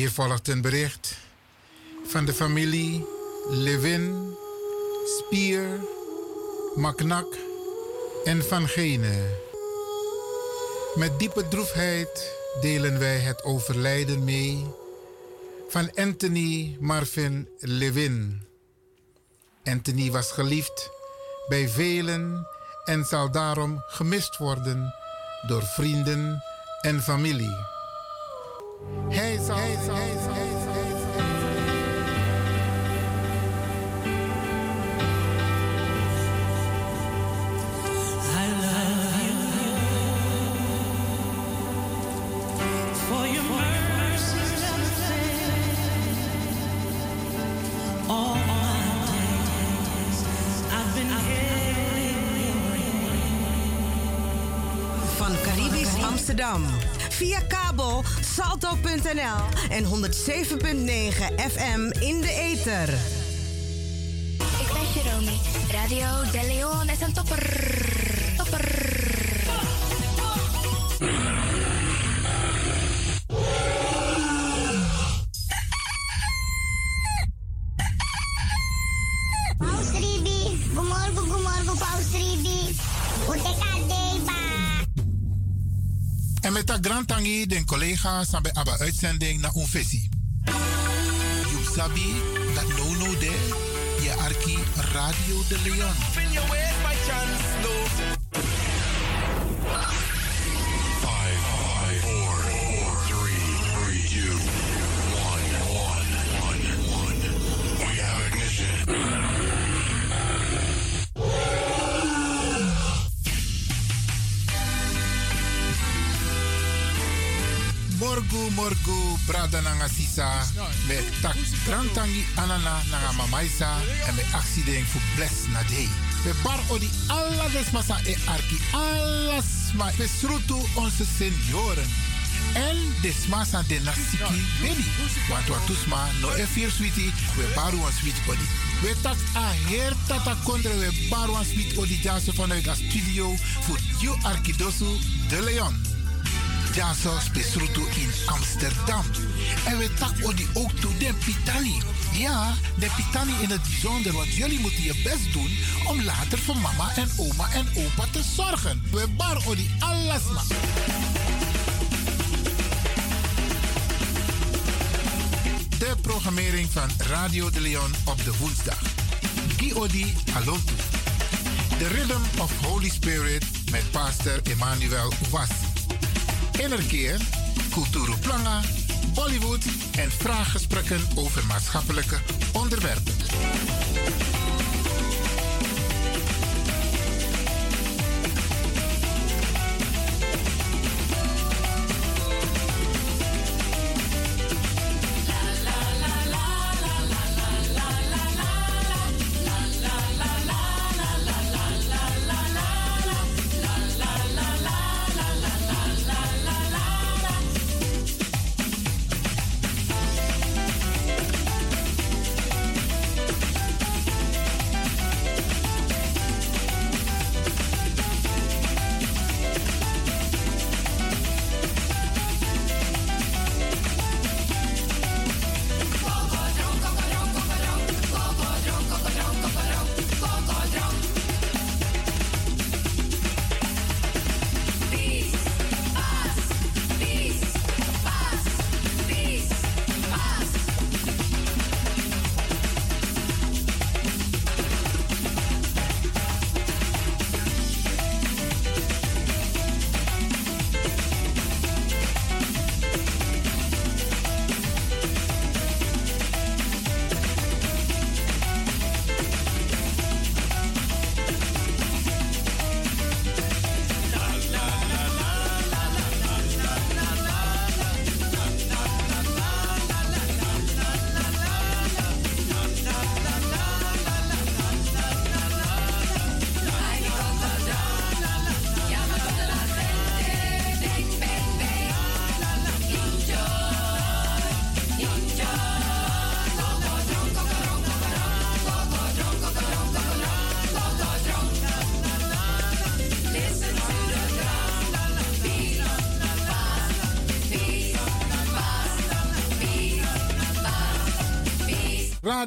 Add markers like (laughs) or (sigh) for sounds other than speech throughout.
Hier volgt een bericht van de familie Levin, Spier, Maknak en Van Gene. Met diepe droefheid delen wij het overlijden mee van Anthony Marvin Levin. Anthony was geliefd bij velen en zal daarom gemist worden door vrienden en familie. Hij zal Amsterdam. Via kabel salto.nl en 107.9 FM in de ether. Ik ben Jerome. Radio De Leon is een topper. Collega, sabe aba uitzending naar Unfesi. You sabi dat no no de, je arki Radio de Leon. Brada nanga sisa me tak trantangi anana nanga mamaisa en me accident fu bless na day. We bar odi alla desmasa e arki alles ma besrutu onze senioren. En desmasa de nasiki beni. Want wat tusma no e vier sweetie, we baru een sweet odi. We tak a her tata kondre we baru een sweet odi jase vanuit de studio voor you arkidosu de Leon. Jaso Spesruto in Amsterdam. En we tak die ook toe de Pitani. Ja, de Pitani in het bijzonder, want jullie moeten je best doen om later voor mama en oma en opa te zorgen. We bar die alles maar. De programmering van Radio de Leon op de woensdag. Giodi Alotu. The Rhythm of Holy Spirit met pastor Emmanuel Was innerkeer, cultuurplanga, Bollywood en vraaggesprekken over maatschappelijke onderwerpen.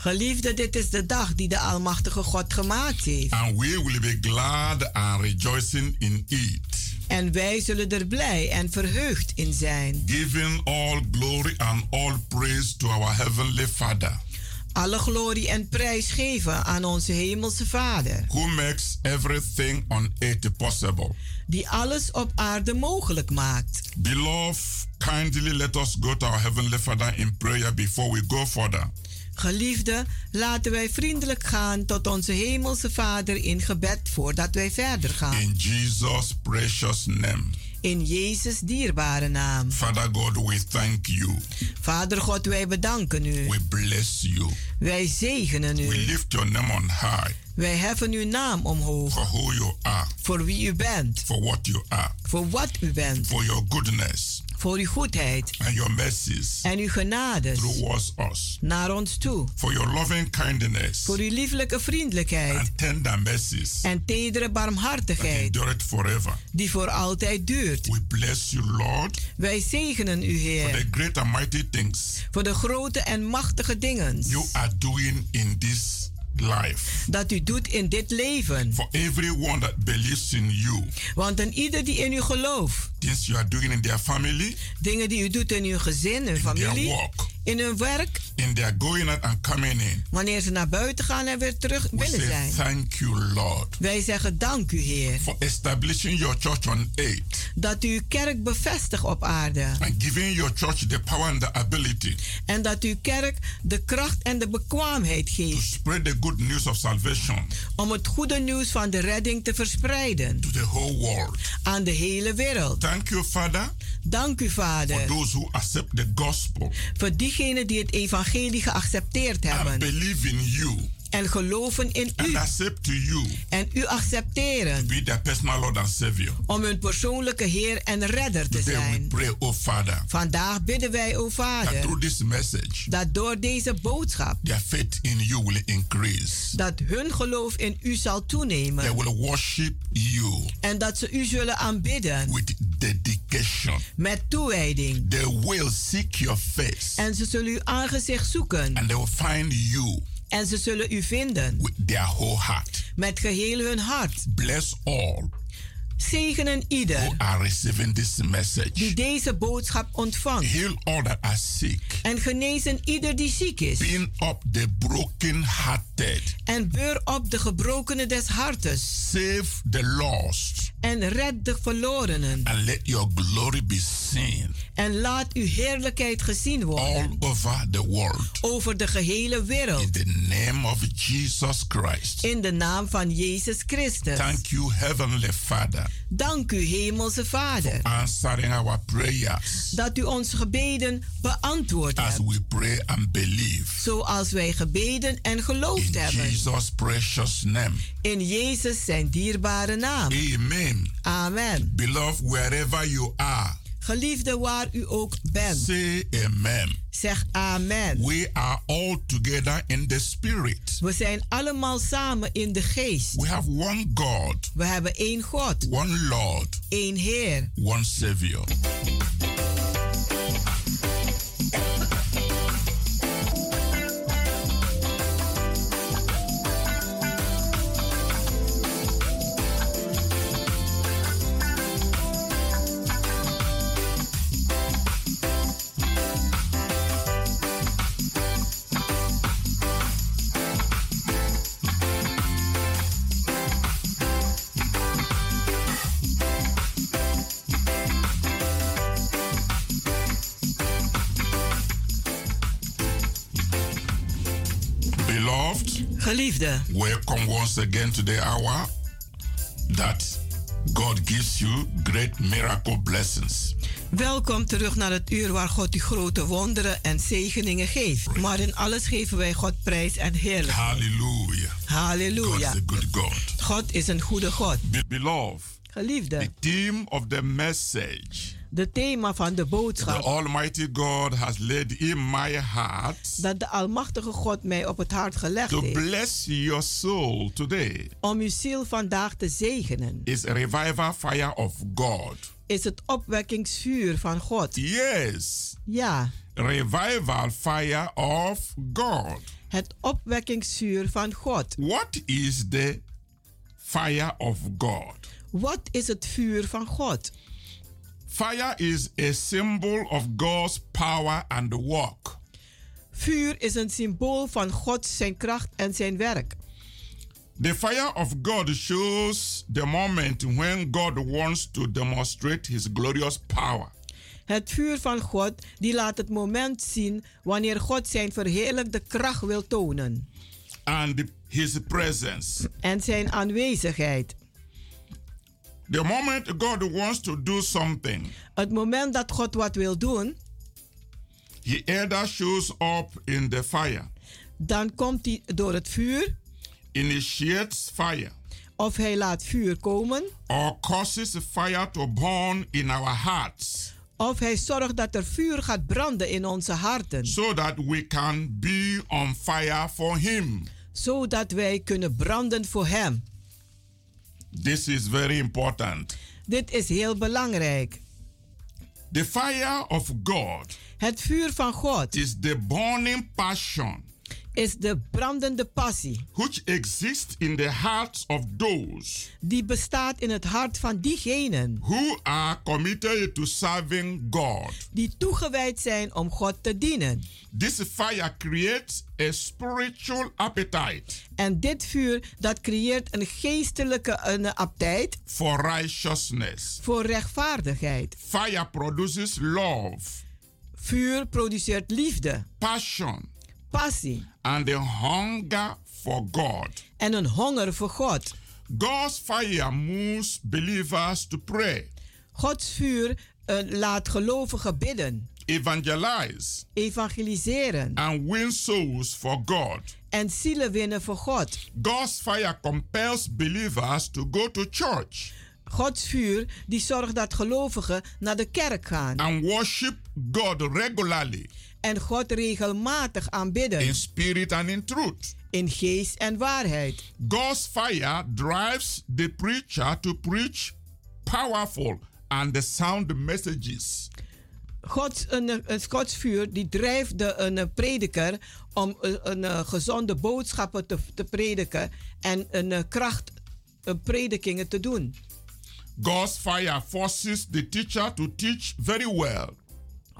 Geliefde, dit is de dag die de Almachtige God gemaakt heeft. and we will be glad and rejoicing in it, En wij zullen er blij en verheugd in zijn. giving all glory and all praise to our Heavenly Father, Alle glorie en prijs geven aan onze Hemelse Vader, who makes everything on earth possible. die alles op aarde mogelijk maakt. Beloved, kindly let us go to our Heavenly Father in prayer before we go further. Geliefde, laten wij vriendelijk gaan tot onze Hemelse Vader in gebed voordat wij verder gaan. In Jesus' precious name. In Jezus' dierbare naam. Father God, we thank you. Vader God, wij bedanken u. We bless you. Wij zegenen We u. lift your name on high Wij heffen uw naam omhoog. for who you are, Voor wie u bent. for what you are, Voor wat u bent. for your goodness Voor uw goedheid. and your mercies En uw genades. towards us, Naar ons toe. for your loving kindness Voor uw lieflijke vriendelijkheid. and tender mercies En tedere that barmhartigheid. it forever. Die voor altijd duurt. We bless you, Lord, Wij zegenen u, for Heer. the great and mighty things Voor de grote en machtige dingen. you are doing in this life. Dat u doet in dit leven. For everyone that believes in you, Want een ieder die in u gelooft. things you are doing in their family, Dingen die u doet in uw gezin, their familie. work, In hun werk. in their going out and coming in. Wanneer ze naar buiten gaan en weer terug We say zijn. thank you, Lord, Wij zeggen dank u, Heer. for establishing your church on earth Dat u uw kerk bevestigt op aarde. and giving your church the power and the ability En dat uw kerk de kracht en de bekwaamheid to geeft. spread the good news of salvation Om het goede nieuws van de redding te verspreiden. to the whole world. Aan de hele wereld. Thank you, Father, Dank u, for Vader. those who accept the gospel Voor diegenen die het evangelie geaccepteerd and hebben. believe in you En geloven in and u. you En u accepteren. be their personal Lord and Savior. Om hun persoonlijke Heer en Redder te Today zijn. pray, oh Father, Vandaag bidden wij, o that Vader. this message, Dat door deze boodschap. their faith in you will increase. Dat hun geloof in u zal They toenemen. will worship you En dat ze u zullen aanbidden. with dedication. Met toewijding. They will seek your face En ze zullen uw aangezicht zoeken. and they will find you En ze zullen u vinden. with their whole heart. Met geheel hun hart. Bless all Zegenen who ieder are receiving this die message. deze boodschap ontvangt. Heal all that are sick. En genezen ieder die ziek is. Being up the broken hearted. En beur op de gebrokenen des hartes. Save the lost. En red de verlorenen. And let your glory be seen En laat uw heerlijkheid gezien all worden. over the world. Over de gehele wereld. In the name of Jesus Christ. In de naam van Jezus Christus. Thank you, Heavenly Father, Dank u, Hemelse Vader. answering our prayers Dat u onze gebeden beantwoord as hebt. we pray and believe. Zoals wij gebeden en geloofd In hebben. Jesus' precious name. In Jezus zijn dierbare naam. Amen. Amen. Beloved, wherever you are, Geliefde waar u ook bent. Say amen. Zeg amen. We are all together in the spirit. We zijn allemaal samen in de geest. We have one God, We hebben één God, one Lord, één Heer. one Savior. Geliefde, welcome once again to the hour that God gives you great miracle blessings. welkom terug naar het uur waar God u grote wonderen en zegeningen geeft. Maar in alles geven wij God prijs en heerlijk. Hallelujah. God is Halleluja. a good God. God is een goede God. Be- beloved, Geliefde, the theme of the message de thema van de the boodschap Almighty God has laid in my heart dat de Almachtige God mij op het hart gelegd to heeft bless your soul today om uw ziel vandaag te zegenen, is a revival fire of God. is het opwekkingsvuur van God. Yes, Ja, revival fire of God. het opwekkingsvuur van God. What is the fire of God? Wat is het vuur van God? Fire is a symbol of God's power and work. Vuur is een symbool van God, zijn kracht en zijn werk. The fire of God shows the moment when God wants to demonstrate his glorious power. Het vuur van God die laat het moment zien wanneer God zijn verheerlijkte kracht wil tonen and his presence. en zijn aanwezigheid. The moment God wants to do something, Het moment dat God wat wil doen, he either shows up in the fire, dan komt hij door het vuur initiates fire, of hij laat vuur komen or causes fire to burn in our hearts of hij zorgt dat er vuur gaat branden in onze harten, so that we can be on fire for him. zodat wij kunnen branden voor hem. This is very important. Dit is heel belangrijk. The fire of God Het vuur van God is the burning passion is de brandende passie which exists in the hearts of those die bestaat in het hart van diegenen who are committed to serving God. die toegewijd zijn om God te dienen. This fire creates a spiritual appetite En dit vuur dat creëert een geestelijke een aptijt for righteousness. voor rechtvaardigheid. Fire produces love, Vuur produceert liefde, passion, passie and a hunger for God. en een honger voor God. God's fire moves believers to pray, Gods vuur eh, laat gelovigen bidden, evangelize, evangeliseren and win souls for God. en zielen winnen voor God. God's fire compels believers to go to church Gods vuur die zorgt dat gelovigen naar de kerk gaan and worship God regularly en God regelmatig aanbidden in spirit and in truth. in geest en waarheid. God's fire drives the preacher to preach powerful and sound messages. Gods, een, een Gods vuur die drijft de een prediker om een, een, eh, gezonde boodschappen te, te prediken en een eh, kracht eh, predikingen te doen. God's fire forces the teacher to teach very well.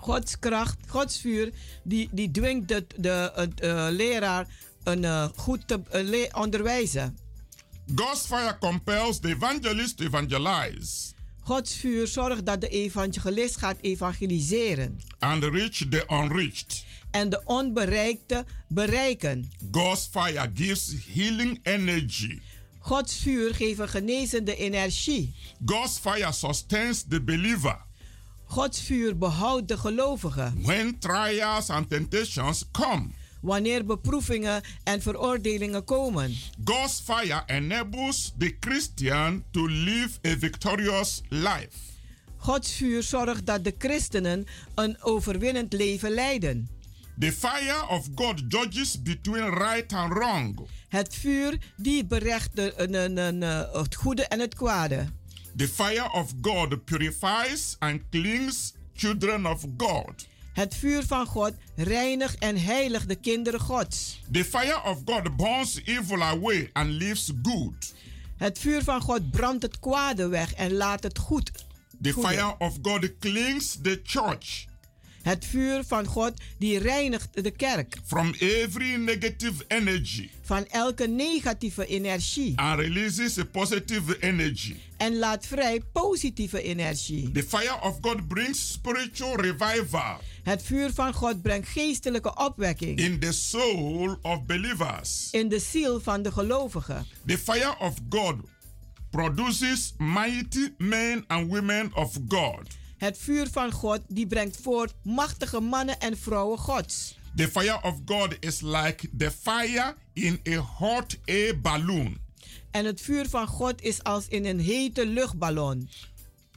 Gods kracht, Gods vuur, die, die dwingt de, de, het, eh, leraar een, eh, goed te eh, onderwijzen. God's fire compels the evangelist to evangelize Gods vuur zorgt dat de evangelist gaat evangeliseren and reach the unreached. en de onbereikte bereiken. God's fire gives healing energy. Gods vuur geeft een genezende energie. God's fire sustains the believer. Gods vuur behoudt de gelovigen. When trials and temptations come, Wanneer beproevingen en veroordelingen komen. God's fire enables the Christian to live a victorious life. Gods vuur zorgt dat de christenen een overwinnend leven leiden. The fire of God judges between right and wrong. Het vuur die berecht de, een- een, eh, het goede en het kwade. The fire of God purifies and cleans children of God. Het vuur van God reinigt en heiligt de kinderen Gods. The fire of God burns evil away and leaves good. Het vuur van God brandt het kwade weg en laat het goed. The fire of God cleans the church Het vuur van God die reinigt de kerk from every negative energy van elke negatieve energie and releases a positive energy. en laat vrij positieve energie. The fire of God brings spiritual revival Het vuur van God brengt geestelijke opwekking in the soul of believers. in de ziel van de gelovigen. The fire of God produces mighty men and women of God. Het vuur van God die brengt voort machtige mannen en vrouwen Gods. The fire of God is like the fire in a hot air balloon, En het vuur van God is als in een hete luchtballon.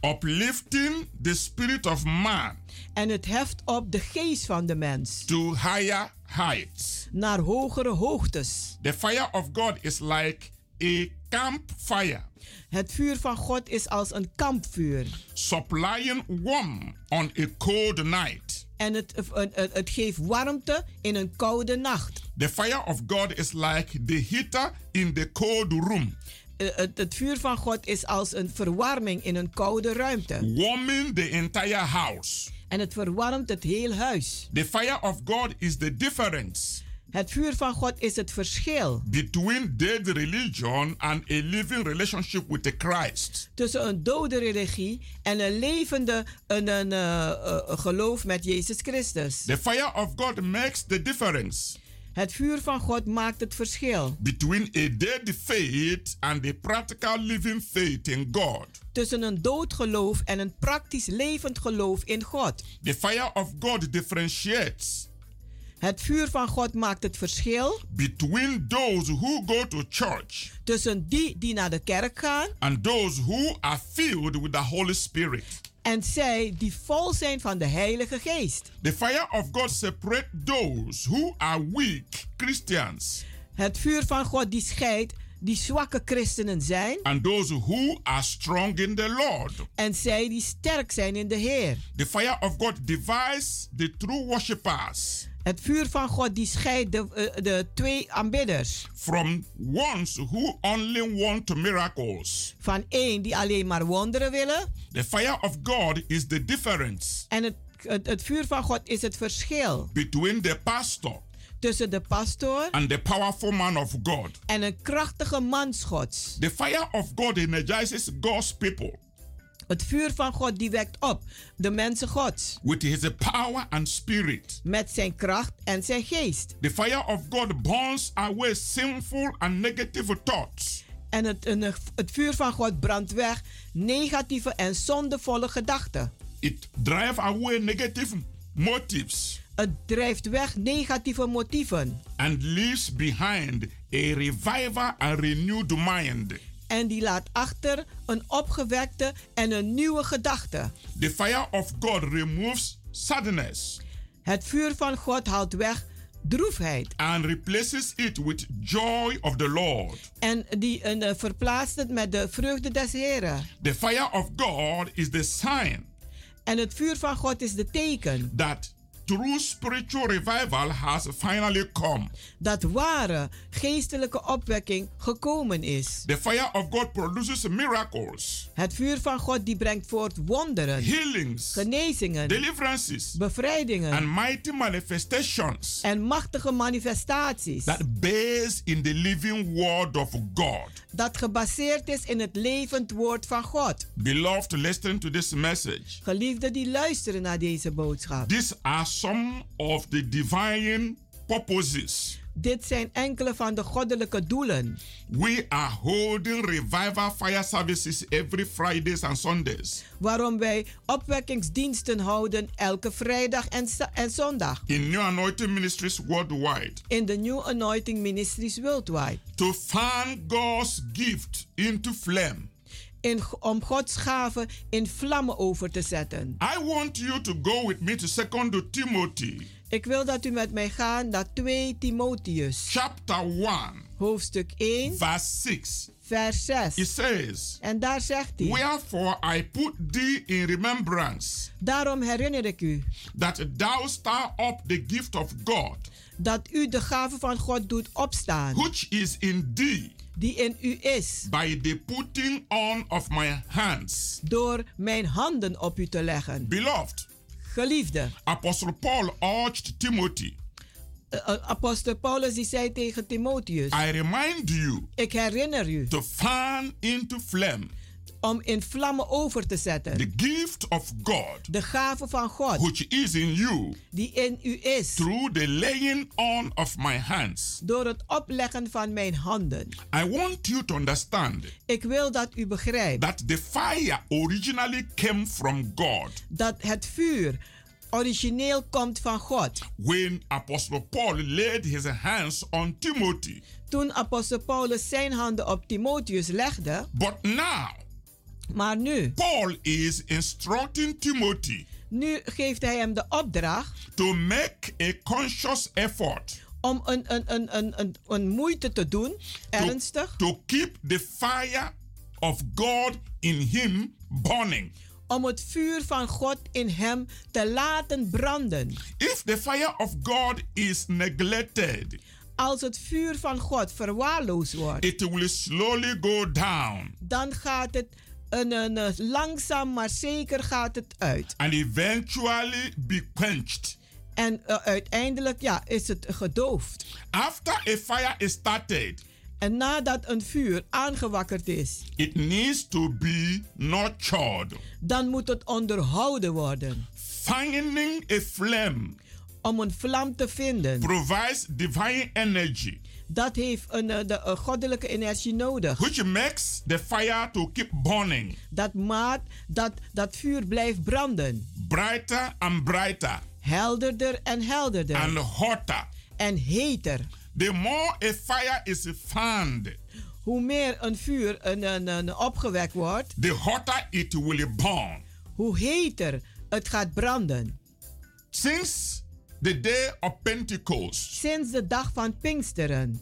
uplifting the spirit of man En het heft op de geest van de mens to higher heights. naar hogere hoogtes. The fire of God is like a campfire, Het vuur van God is als een kampvuur. supplying warmth on a cold night. En het, het, het, het geeft warmte in een koude nacht. The fire of God is like the heater in the cold room, Eh, Het, het vuur van God is als een verwarming in een koude ruimte. warming the entire house. En het verwarmt het heel huis. The fire of God is the difference Het vuur van God is het verschil between dead religion and a living relationship with the Christ. tussen een dode religie en een levende een, een, eh, eh, geloof met Jezus Christus. The fire of God makes the difference Het vuur van God maakt het verschil between a dead faith and a practical living faith in God. tussen een dood geloof en een praktisch levend geloof in God. The fire of God differentiates Het vuur van God maakt het verschil between those who go to church tussen die die naar de kerk gaan and those who are filled with the Holy Spirit. en zij die vol zijn van de Heilige Geest. The fire of God separates those who are weak Christians Het vuur van God die scheidt die zwakke christenen zijn and those who are strong in the Lord. en zij die sterk zijn in de Heer. The fire of God divides the true worshippers Het vuur van God die scheidt de, eh, de twee aanbidders. from ones who only want miracles. Van één die alleen maar wonderen willen. The fire of God is the difference En het, het, het vuur van God is het verschil between the pastor tussen de pastoor and the powerful man of God. en een krachtige mans Gods. The fire of God energizes God's people Het vuur van God die wekt op de mensen Gods. with his power and spirit. Met zijn kracht en zijn geest. The fire of God burns away sinful and negative thoughts En het, het vuur van God brandt weg negatieve en zondevolle gedachten. It drives away negative motives Het drijft weg negatieve motieven. and leaves behind a revival and renewed mind. En die laat achter een opgewekte en een nieuwe gedachte. The fire of God removes sadness Het vuur van God haalt weg droefheid. and replaces it with joy of the Lord. En die eh, verplaatst het met de vreugde des Heren. The fire of God is the sign En het vuur van God is de teken that true spiritual revival has finally come. dat ware geestelijke opwekking gekomen is. The fire of God produces miracles, Het vuur van God die brengt voort wonderen, healings, genezingen, deliverances, bevrijdingen and mighty manifestations en machtige manifestaties. that base in the living word of God. Dat gebaseerd is in het levend woord van God. Beloved, listen to this message. Geliefden die luisteren naar deze boodschap. These are some of the divine purposes. Dit zijn enkele van de goddelijke doelen. We are holding revival fire services every Fridays and Sundays Waarom wij opwekkingsdiensten houden elke vrijdag en, en zondag. in New Anointing Ministries worldwide In the New Anointing Ministries Worldwide. to fan God's gift into flame in, om Gods gaven in vlammen over te zetten. I want you to go with me to 2 Timothy Ik wil dat u met mij gaat naar 2 Timotheus, chapter 1 hoofdstuk 1, verse 6. vers It 6. says, En daar zegt hij: Wherefore I put thee in remembrance Daarom herinner ik u that thou stir up the gift of God dat u de gave van God doet opstaan, which is in thee die in u is, by the putting on of my hands. door mijn handen op u te leggen. Beloved, Geliefde, Apostle Paul urged Timothy, eh, eh, apostel Paulus die zei tegen Timotheus: I remind you Ik herinner u to fan into flame om in vlammen over te zetten the gift of God de gave van God which is in you die in u is, through the laying on of my hands. door het opleggen van mijn handen. I want you to understand Ik wil dat u begrijpt that the fire originally came from God dat het vuur origineel komt van God. when Apostle Paul laid his hands on Timothy. Toen apostel Paulus zijn handen op Timotheus legde, But now, maar nu, Paul is instructing Timothy nu geeft hij hem de opdracht to make a conscious effort om een, een, een, een, een, een moeite te doen, ernstig, to keep the fire of God in him burning. om het vuur van God in hem te laten branden. If the fire of God is neglected, Als het vuur van God verwaarloosd wordt, it will slowly go down dan gaat het een, een- langzaam maar zeker gaat het uit. and eventually be quenched. En eh, uiteindelijk ja, is het gedoofd. After a fire is started, En nadat een vuur aangewakkerd is, it needs to be nurtured. dan moet het onderhouden worden. Finding a flame Om een vlam te vinden, provides divine energy, dat heeft een, eh, de eh, goddelijke energie nodig. which makes the fire to keep burning Dat maakt dat dat vuur blijft branden. brighter and brighter Helderder en helderder. and hotter. en heter. The more a fire is fanned, Hoe meer een vuur een, een, een opgewekt wordt, the hotter it will burn. hoe heter het gaat branden. Since the day of Pentecost, Sinds de dag van Pinksteren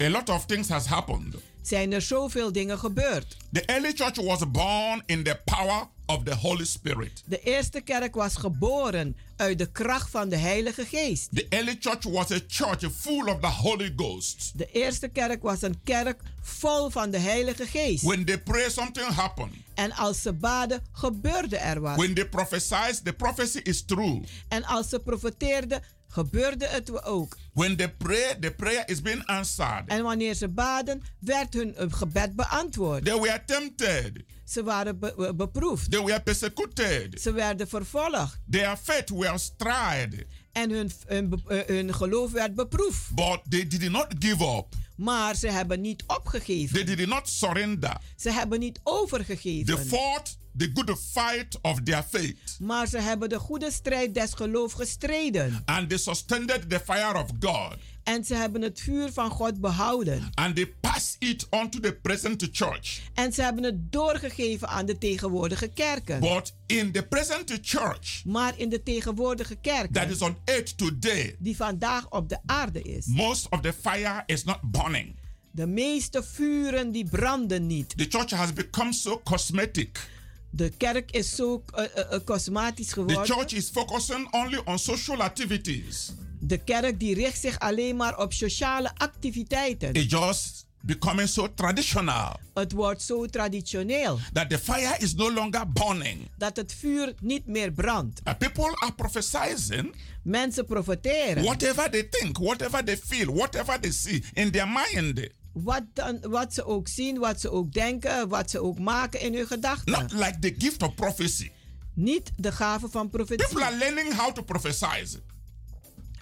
a lot of things has happened. zijn er zoveel dingen gebeurd. The early church was born in the power of the Holy Spirit. De eerste kerk was geboren uit de kracht van de Heilige Geest. The early church was a church full of the Holy Ghost. De eerste kerk was een kerk vol van de Heilige Geest. When they pray, something happened. En als ze baden, gebeurde er wat. When they prophesy, the prophecy is true. En als ze profeteerden, gebeurde het ook. When they pray, the prayer is being answered. En wanneer ze baden, werd hun eh, gebed beantwoord. They were tempted. Ze waren be- be- beproefd. They were persecuted. Ze werden vervolgd. Their faith was tried. En hun, hun, eh, hun geloof werd beproefd. But they did not give up. Maar ze hebben niet They opgegeven. did not surrender. Ze hebben niet They overgegeven. fought the good fight of their faith. Maar ze hebben de goede strijd des geloofs gestreden. And they sustained the fire of God. En ze hebben het vuur van God behouden. And they passed it on to the present church. En ze hebben het doorgegeven aan de tegenwoordige kerken. But in the present church Maar in de tegenwoordige that kerken, is on earth today, die vandaag op de aarde is, most of the fire is not burning. de meeste vuren die branden niet. The church has become so cosmetic. De kerk is zo eh, eh, eh, cosmetisch The geworden. church is focusing only on social activities. De kerk die richt zich alleen maar op sociale activiteiten. It's just becoming so traditional Het wordt zo traditioneel that the fire is no longer burning. dat het vuur niet meer brandt. Uh, People are prophesying Mensen profiteren. whatever they think, whatever they feel, whatever they see in their mind. Wat, dan, wat ze ook zien, wat ze ook denken, wat ze ook maken in hun gedachten. Not like the gift of prophecy. Niet de gave van People profetie. are learning how to prophesy.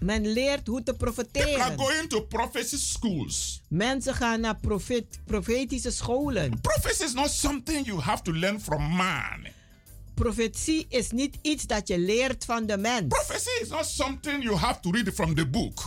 Men leert hoe te People are profeteren. going to prophecy schools. Mensen gaan naar profet, profetische scholen. Prophecy is not something you have to learn from man. Profetie is niet iets dat je leert van de mens. Prophecy is not something you have to read from the book.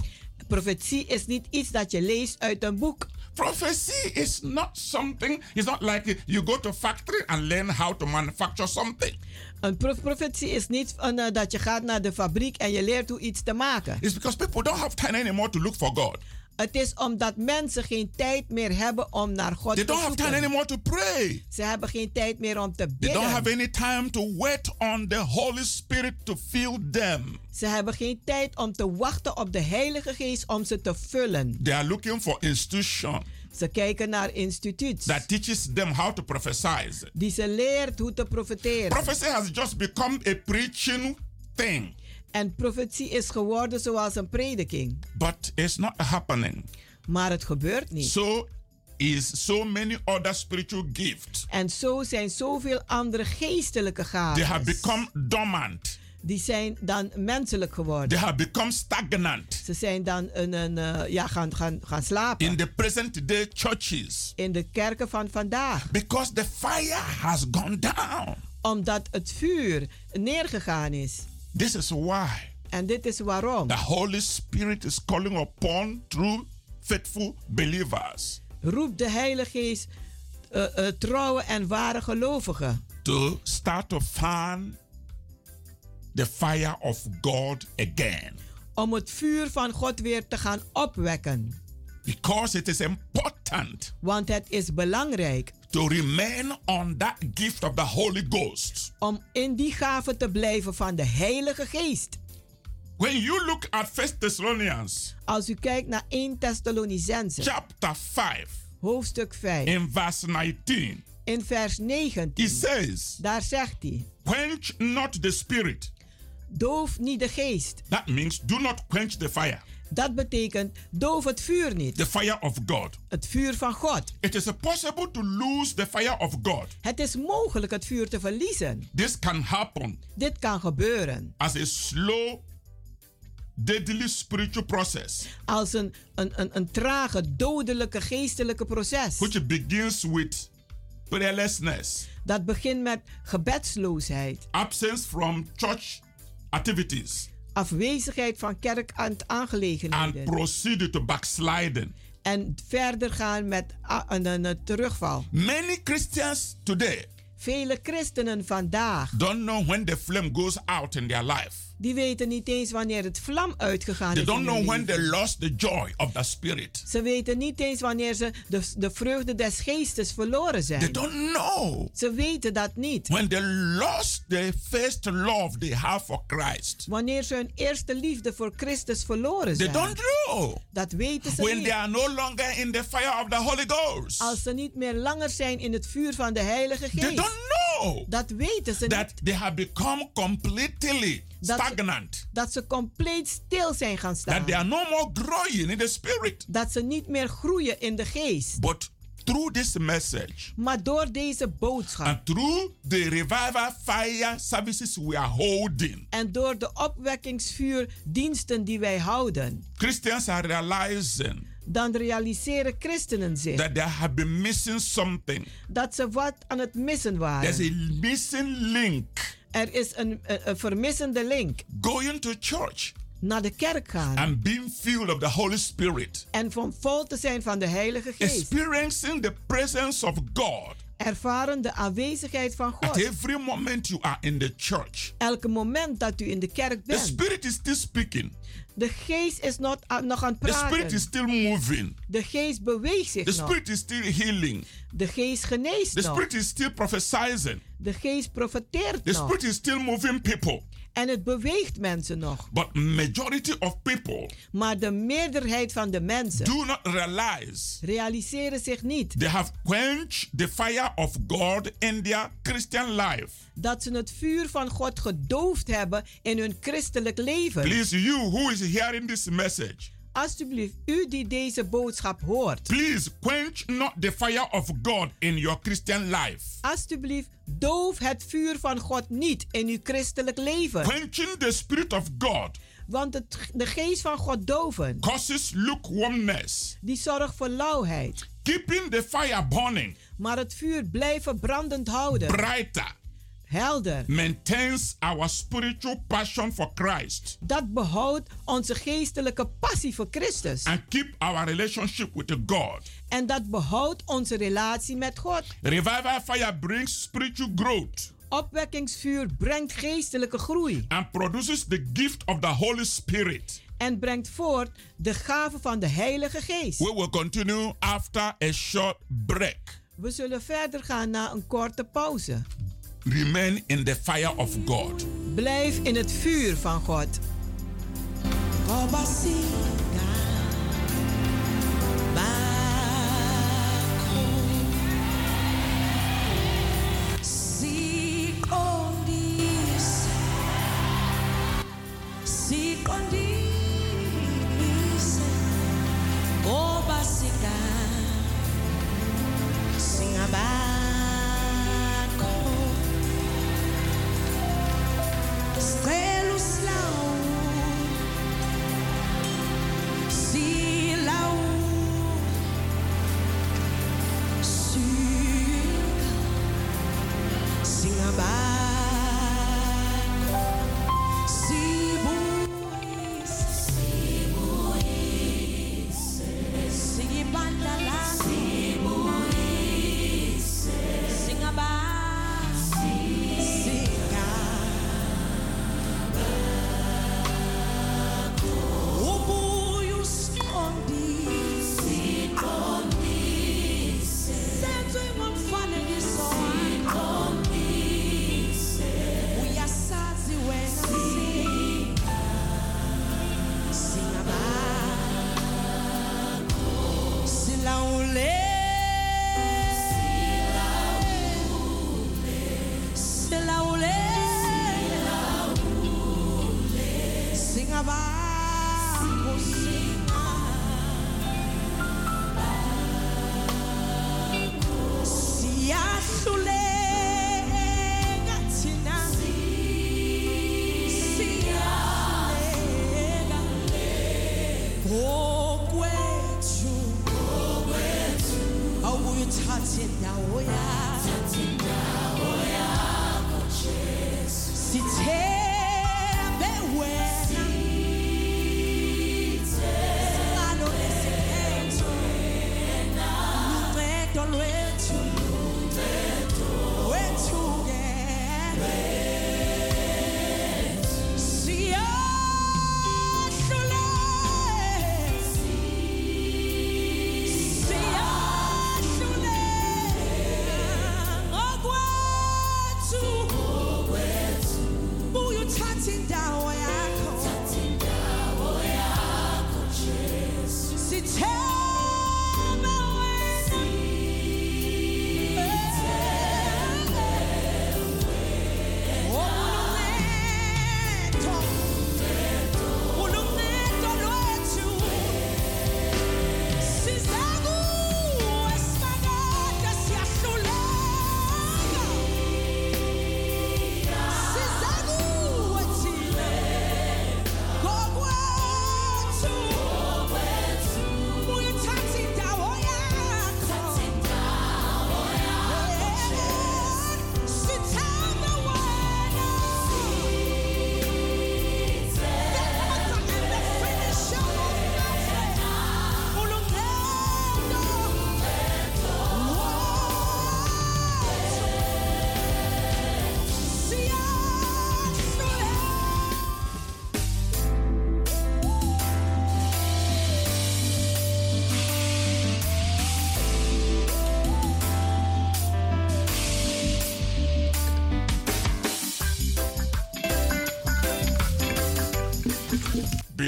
Profetie is niet iets dat je leest uit een boek. Prophecy is not something, it's not like you go to factory and learn how to manufacture something. Een prof- profetie is niet van, eh, dat je gaat naar de fabriek en je leert hoe iets te maken. It's because people don't have time anymore to look for God. Het is omdat mensen geen tijd meer hebben om naar God They te don't have time zoeken. anymore to pray. Ze hebben geen tijd meer om te They don't have bidden. any time to wait on the Holy Spirit to fill them. Ze hebben geen tijd om te wachten op de Heilige Geest om ze te vullen. They are looking for institution Ze kijken naar instituut that teaches them how to prophesy. die ze leert hoe te profeteren. Prophecy has just become a preaching thing, En profetie is geworden zoals een prediking. but it's not happening. Maar het gebeurt niet. So is so many other spiritual gifts. En zo zijn zoveel andere geestelijke They have gaven. become dormant. Die zijn dan menselijk geworden. They have become stagnant Ze zijn dan een, een, eh, ja, gaan, gaan, gaan slapen. in the present day churches in de kerken van vandaag. because the fire has gone down. Omdat het vuur neergegaan is. This is why En dit is waarom. the Holy Spirit is calling upon true faithful believers Roep de Heilige Geest eh, eh, trouwe en ware gelovigen. to start to fan the fire of God again Om het vuur van God weer te gaan opwekken. because it is important Want het is belangrijk to remain on that gift of the Holy Ghost. om in die gave te blijven van de Heilige Geest. When you look at First Thessalonians Als u kijkt naar 1 Thessalonicense, chapter 5 hoofdstuk 5, in verse 19, in vers he 19, says, daar zegt hij: Quench not the spirit. Doof niet de geest. That means do not quench the fire, Dat betekent doof het vuur niet. the fire of God. Het vuur van God. It is possible to lose the fire of God. Het is mogelijk het vuur te verliezen. This can happen Dit kan gebeuren as a slow, deadly spiritual process, als een, een, een, een trage, dodelijke geestelijke proces. which begins with prayerlessness, Dat begint met gebedsloosheid, absence from church activities, afwezigheid van and kerkaangelegenheden proceed to backsliding. en verder gaan met een, een, een terugval. Many Christians today Vele christenen vandaag, don't know when the flame goes out in their life. Die weten niet eens wanneer het vlam uitgegaan They is. in don't know when they lost the joy of the Spirit. Ze weten niet eens wanneer ze de, de vreugde des geestes verloren They zijn. don't know Ze weten dat niet. when they lost the first love they have for Christ. Wanneer ze hun eerste liefde voor Christus verloren They zijn. don't know Dat weten ze when niet. they are no longer in the fire of the Holy Ghost. Als ze niet meer langer zijn in het vuur van de Heilige They Geest. don't know Dat weten ze that niet. they have become completely Dat ze- stagnant. Dat ze compleet stil zijn gaan That staan. they are no more growing in the Spirit. Dat ze niet meer groeien in de geest. But through this message, Maar door deze boodschap and through the revival fire services we are holding, en door de opwekkingsvuurdiensten die wij houden, Christians are realizing dan realiseren christenen zich that they have been missing something. dat ze wat aan het missen There's waren. a missing link. Er is een, een, een vermissende link. Going to church Naar de kerk gaan and being filled of the Holy Spirit, en van vol te zijn van de Heilige Geest. experiencing the presence of God Ervaren de aanwezigheid van at God. every moment you are in the church. Elke moment dat u in de kerk The bent. Spirit is still speaking. De geest is not, ah, nog aan het The Spirit praten. is still moving. De geest beweegt The zich nog. Spirit is still healing. De geest geneest The nog. Spirit is still prophesying. De geest profeteert The nog. Spirit is still moving people. En het beweegt mensen nog. But majority of people Maar de meerderheid van de mensen do not realize realiseren zich niet they have quenched the fire of God in their Christian life. dat ze het vuur van God gedoofd hebben in hun christelijk leven. Please, you who is hearing this message, Alsjeblieft, u die deze boodschap hoort. please quench not the fire of God in your Christian life. Alsjeblieft, doof het vuur van God niet in uw christelijk leven. Quenching the Spirit of God Want het, de geest van God doven, causes lukewarmness. die zorgt voor lauwheid. Keeping the fire burning Maar het vuur blijven brandend houden. brighter helder. maintains our spiritual passion for Christ, Dat behoudt onze geestelijke passie voor Christus. and keep our relationship with God. En dat behoudt onze relatie met God. Revival fire brings spiritual growth Opwekkingsvuur brengt geestelijke groei and produces the gift of the Holy Spirit. en brengt voort de gave van de Heilige Geest. We will continue after a short break. We zullen verder gaan na een korte pauze. Remain in the fire of God. Blijf in het vuur van God.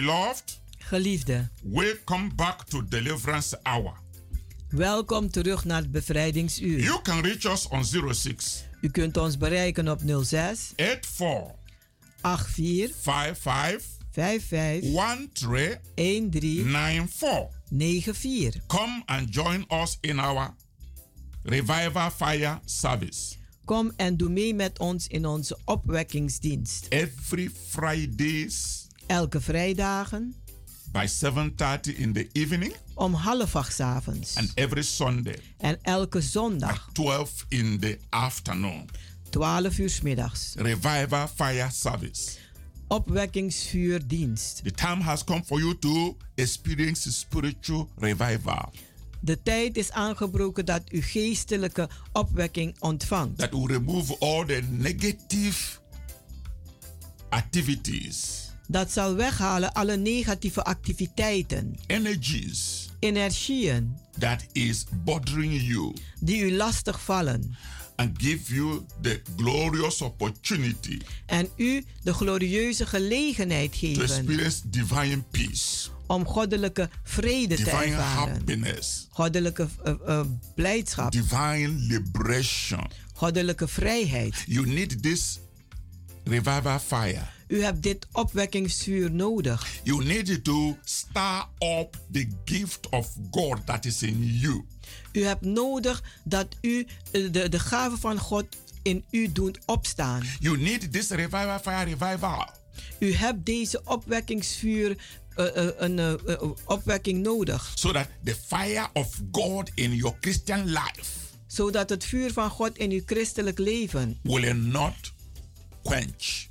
Beloved, Geliefde, welcome back to Deliverance Hour. welkom terug naar het bevrijdingsuur. You can reach us on 06 U kunt ons bereiken op 06 84 84 55 55 13 13 94. 94. Come and join us in our Revival Fire service Kom en doe mee met ons in onze opwekkingsdienst. every Fridays Elke vrijdagen by 7:30 in the evening om half acht avonds. and every Sunday En elke zondag 12 in the afternoon. 12 uur 's middags. Revival fire service. Opwekkingsvuurdienst. The time has come for you to experience spiritual revival De tijd is aangebroken dat u geestelijke opwekking ontvangt. that will remove all the negative activities, Dat zal weghalen alle negatieve activiteiten, energies energieën that is bothering you die u lastig vallen. and give you the glorious opportunity En u de glorieuze gelegenheid to geven experience divine peace, om goddelijke vrede te divine ervaren. happiness, Goddelijke eh, eh, blijdschap, divine liberation. goddelijke vrijheid. You need this revival fire. U hebt dit opwekkingsvuur nodig. You need to stir up the gift of God that is in you. U hebt nodig dat u eh, de, de gave van God in u doet opstaan. You need this revival fire revival U hebt deze opwekkingsvuur, eh, een eh, opwekking nodig. so that the fire of God in your Christian life Zodat het vuur van God in uw christelijk leven will not quench,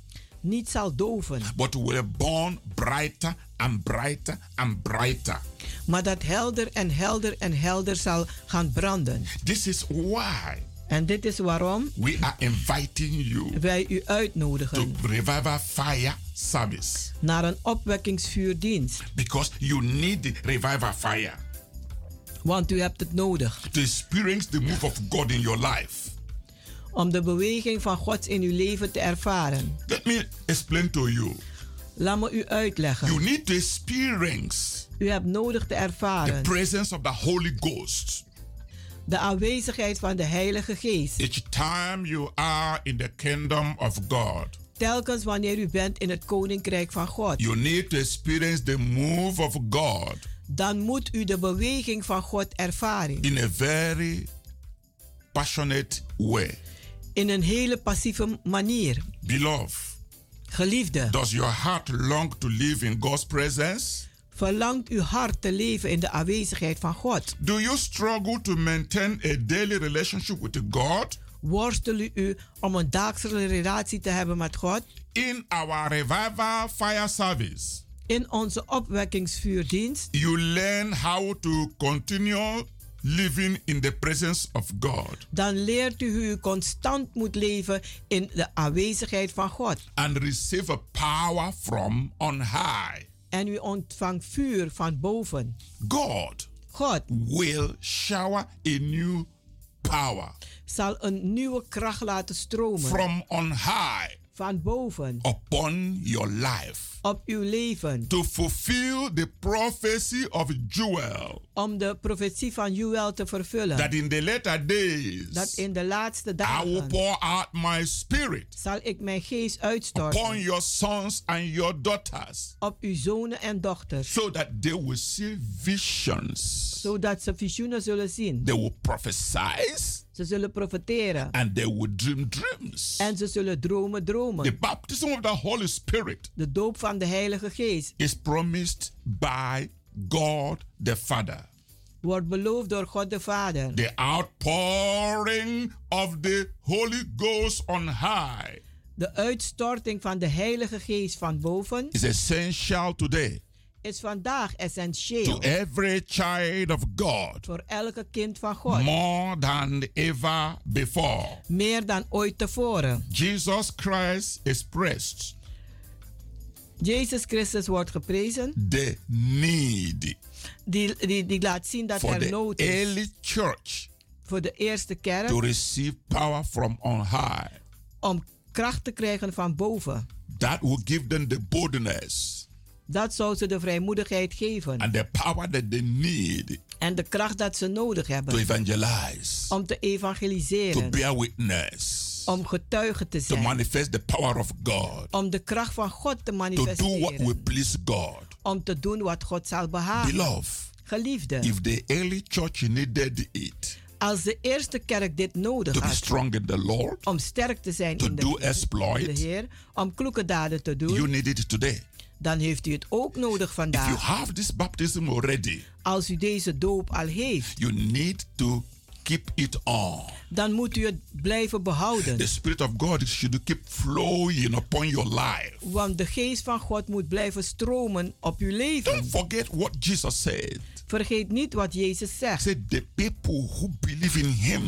niet zal doven. but will burn brighter and brighter and brighter. Maar dat helder en helder en helder zal gaan branden. This is why En dit is waarom we are inviting you wij u to uitnodigen revival fire service naar een opwekkingsvuurdienst. because you need the revival fire Want u hebt het nodig to experience the move of God in your life. Om de beweging van God in uw leven te ervaren. Let me explain to you. Laat me u You uitleggen. need to experience U hebt nodig te the ervaren presence of the Holy Ghost de aanwezigheid van de Heilige Geest. each time you are in the kingdom of God. Telkens wanneer u bent in het koninkrijk van God, You need to experience the move of God dan moet u de beweging van God ervaren. in a very passionate way. In een hele passieve manier. Beloved, Geliefde, does your heart long to live in God's presence? verlangt uw hart te leven in de aanwezigheid van God? Do you struggle to maintain a daily relationship with God? Worstel u om een dagelijkse relatie te hebben met God? In our revival fire service, In onze opwekkingsvuurdienst you learn how to continue living in the presence of God dan leert u hoe u constant moet leven in de aanwezigheid van God. and receive a power from on high. En u ontvangt vuur van boven. God God will shower a new power zal een nieuwe kracht laten stromen from on high van boven upon your life op uw leven. to fulfill the prophecy of Joel Om de profetie van Joel te vervullen. that in the latter Dat days in de laatste I will pour out my spirit zal ik mijn geest upon your sons and your daughters op uw zonen en dochters. so that they will see visions Zodat ze visioenen zullen zien. they will prophesy Ze zullen profeteren. and they will dream dreams En ze zullen dromen the dromen. baptism of the Holy Spirit De doop van de Heilige Geest is promised by God the Father. wordt beloofd door God de Vader. The outpouring of the Holy Ghost on high De uitstorting van de Heilige Geest van boven is essential today is vandaag to essentieel every child of God voor elke kind van God. more than ever before. Meer dan ooit tevoren. Jesus Christ expressed Jezus Christus wordt geprezen. the need Die, die, die laat zien dat for er the nood is early church voor de eerste kerk to receive power from on high. om kracht te krijgen van boven. That will give them the boldness Dat zou ze de vrijmoedigheid geven. and the power that they need En de kracht dat ze nodig to hebben evangelize, om te to evangeliseren. bear witness, Om getuige te to zijn. manifest the power of God, Om de kracht van God te to do what will manifesteren. please God. Om te doen wat God zal behagen. Beloved, Geliefde, if the early church needed it als de eerste kerk dit nodig to be had. strong in the Lord, Om sterk te zijn to in de, do in de exploit, Heer. Om kloeke daden te you doen. need it today. Dan heeft u het ook nodig If you vandaag. have this baptism already, Als u deze doop al heeft. you need to keep it on. dan moet u het blijven behouden. The Spirit of God should keep flowing upon your life. Want de geest van God moet blijven stromen op uw leven. Don't forget what Jesus said. Vergeet niet wat Jezus He zegt. said, The people who believe in Him,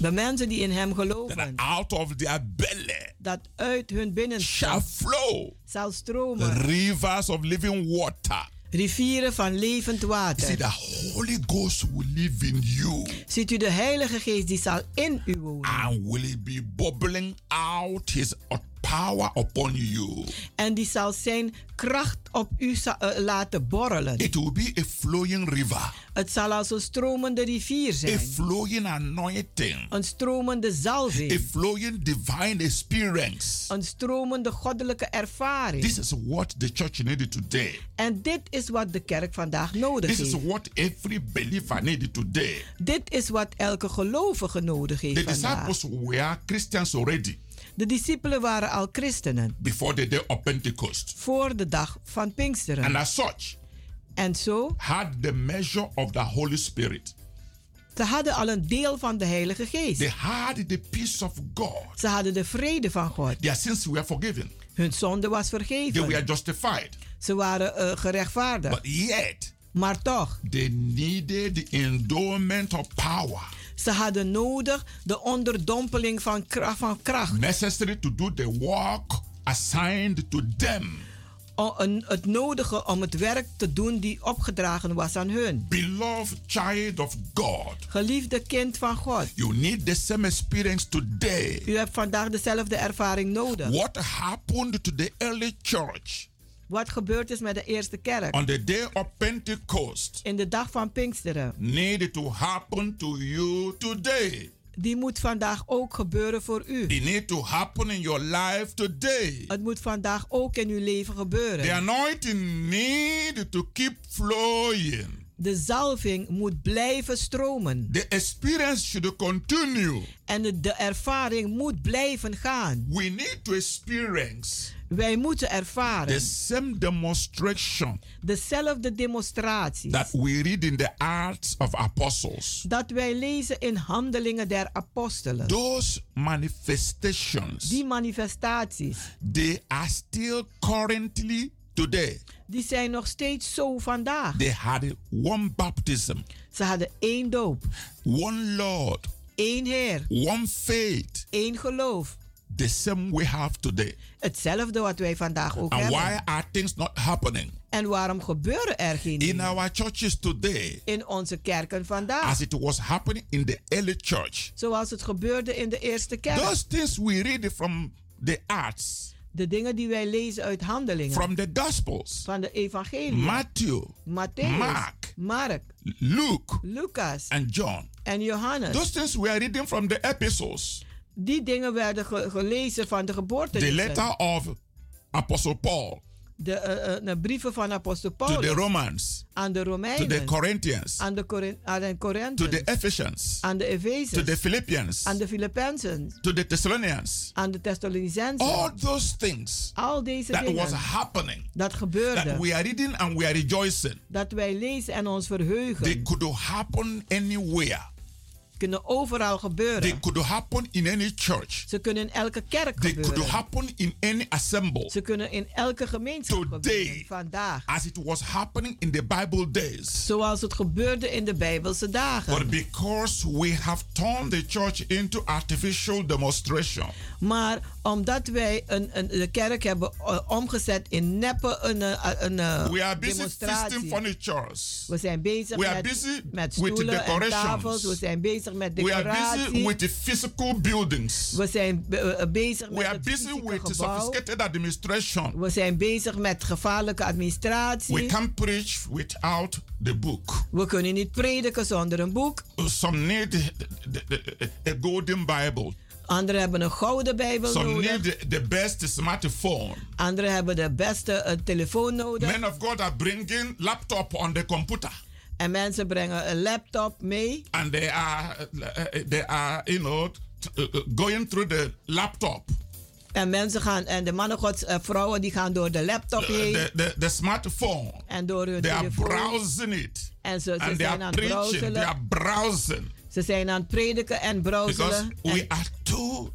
De mensen die in Hem that geloven, out of their belly dat uit hun binnenste shall flow zal the stromen rivers of living water. rivieren van levend See, water. the Holy Ghost will live in you Ziet u de Heilige Geest die zal in u wonen. and will be bubbling out His power upon you. En die zal zijn kracht op u eh, laten borrelen. It will be a flowing river, Het zal als een stromende rivier a zijn. flowing anointing, Een stromende a zalving. flowing divine experience. Een stromende goddelijke ervaring. This is what the church needed today. En dit is wat de kerk vandaag nodig This is heeft. what every believer needed today. Dit is wat elke gelovige nodig The heeft vandaag. disciples were Christians already De discipelen waren al christenen before the day of Pentecost. voor de dag van And Pinksteren. as such, En zo, had the measure of the Holy Spirit. ze hadden al een deel van de Heilige Geest. They had the peace of God. Ze hadden de vrede van God. Their sins were forgiven. Hun zonde was They vergeven. were justified. Ze waren eh, gerechtvaardigd. But yet, Maar toch, they needed the endowment of power ze hadden nodig de onderdompeling van kracht. Van kracht. necessary to do the work assigned to them. O- een- het nodige om het werk te doen die opgedragen was aan hun. Beloved child of God, Geliefde kind van God, you need the same experience today. u hebt vandaag dezelfde ervaring nodig. What happened to the early church Wat gebeurd is met de eerste kerk on the day of Pentecost in de dag van Pinksteren, needed to happen to you today. die moet vandaag ook gebeuren voor u. It need to happen in your life today. Het moet vandaag ook in uw leven The gebeuren. anointing need to keep flowing. De zalving moet blijven stromen. The experience should continue. En de, de ervaring moet blijven gaan. We need to experience Wij moeten the ervaren same demonstration dezelfde demonstraties. that we read in the Acts of Apostles. Dat wij lezen in Handelingen der Apostelen. Those manifestations, Die manifestaties, they are still currently today. die zijn nog steeds zo vandaag. They had one baptism, Ze hadden één doop, one Lord, één Heer, one faith. één geloof. The same we have today. Hetzelfde wat wij vandaag ook And hebben. why are things not happening En waarom gebeuren er geen in our churches today in onze kerken vandaag? as it was happening in the early church? Zoals het gebeurde in de eerste kerk. Those things we read from the Acts, De dingen die wij lezen uit handelingen. from the Gospels, van de evangelie. Matthew, Matthäus, Mark, Mark, Luke, Lucas and John. en Johannes. Those things we are reading from the epistles, Die dingen werden ge- gelezen van de geboorte. the letter of Apostle Paul. De, eh, eh, de brieven van apostel to the Romans, aan de to the Romeinen, Corinthians, aan de, Corin- aan de to the Corinthians, Ephesians, aan de to the Philippians, aan de Filippenzen, to the Thessalonians. aan de Thessalonicenzen. All those things Al deze that was dingen happening, dat that gebeurde, we are reading and we are rejoicing, dat wij lezen en ons they verheugen, could happen anywhere. Kunnen overal They gebeuren. could happen in any church. Ze kunnen in elke kerk They could gebeuren. happen in any assembly. Ze kunnen in elke gemeenschap Today. gebeuren. Vandaag. As it was happening in the Bible days. Zoals het gebeurde in de Bijbelse dagen. But because we have turned the church into artificial demonstration, Maar omdat wij een, een, de kerk hebben eh, omgezet in neppe een, eh, een, eh, we are busy demonstratie. We zijn bezig We are met, busy met with stoelen en tafels. We zijn bezig met We are busy decoratie. with the physical buildings. We zijn eh, eh, bezig We met are het busy with the sophisticated administration. We zijn bezig met gevaarlijke We administratie. can't preach without the book. We kunnen niet prediken zonder een boek. Some need a golden Bible. Anderen hebben een gouden Bijbel Some nodig. need the, the best smartphone. Anderen hebben de beste eh, telefoon nodig. Men of God are bringing laptop on the computer. En mensen brengen een laptop mee. and they are uh, they are you know uh, uh, going through the laptop En mensen gaan, en de mannen gods, eh, vrouwen die gaan door de laptop heen. the, the, the smartphone en door hun they are telefoon. browsing it En ze, ze zijn are aan het preaching they are browsing Ze zijn aan het prediken en because browselen. we are too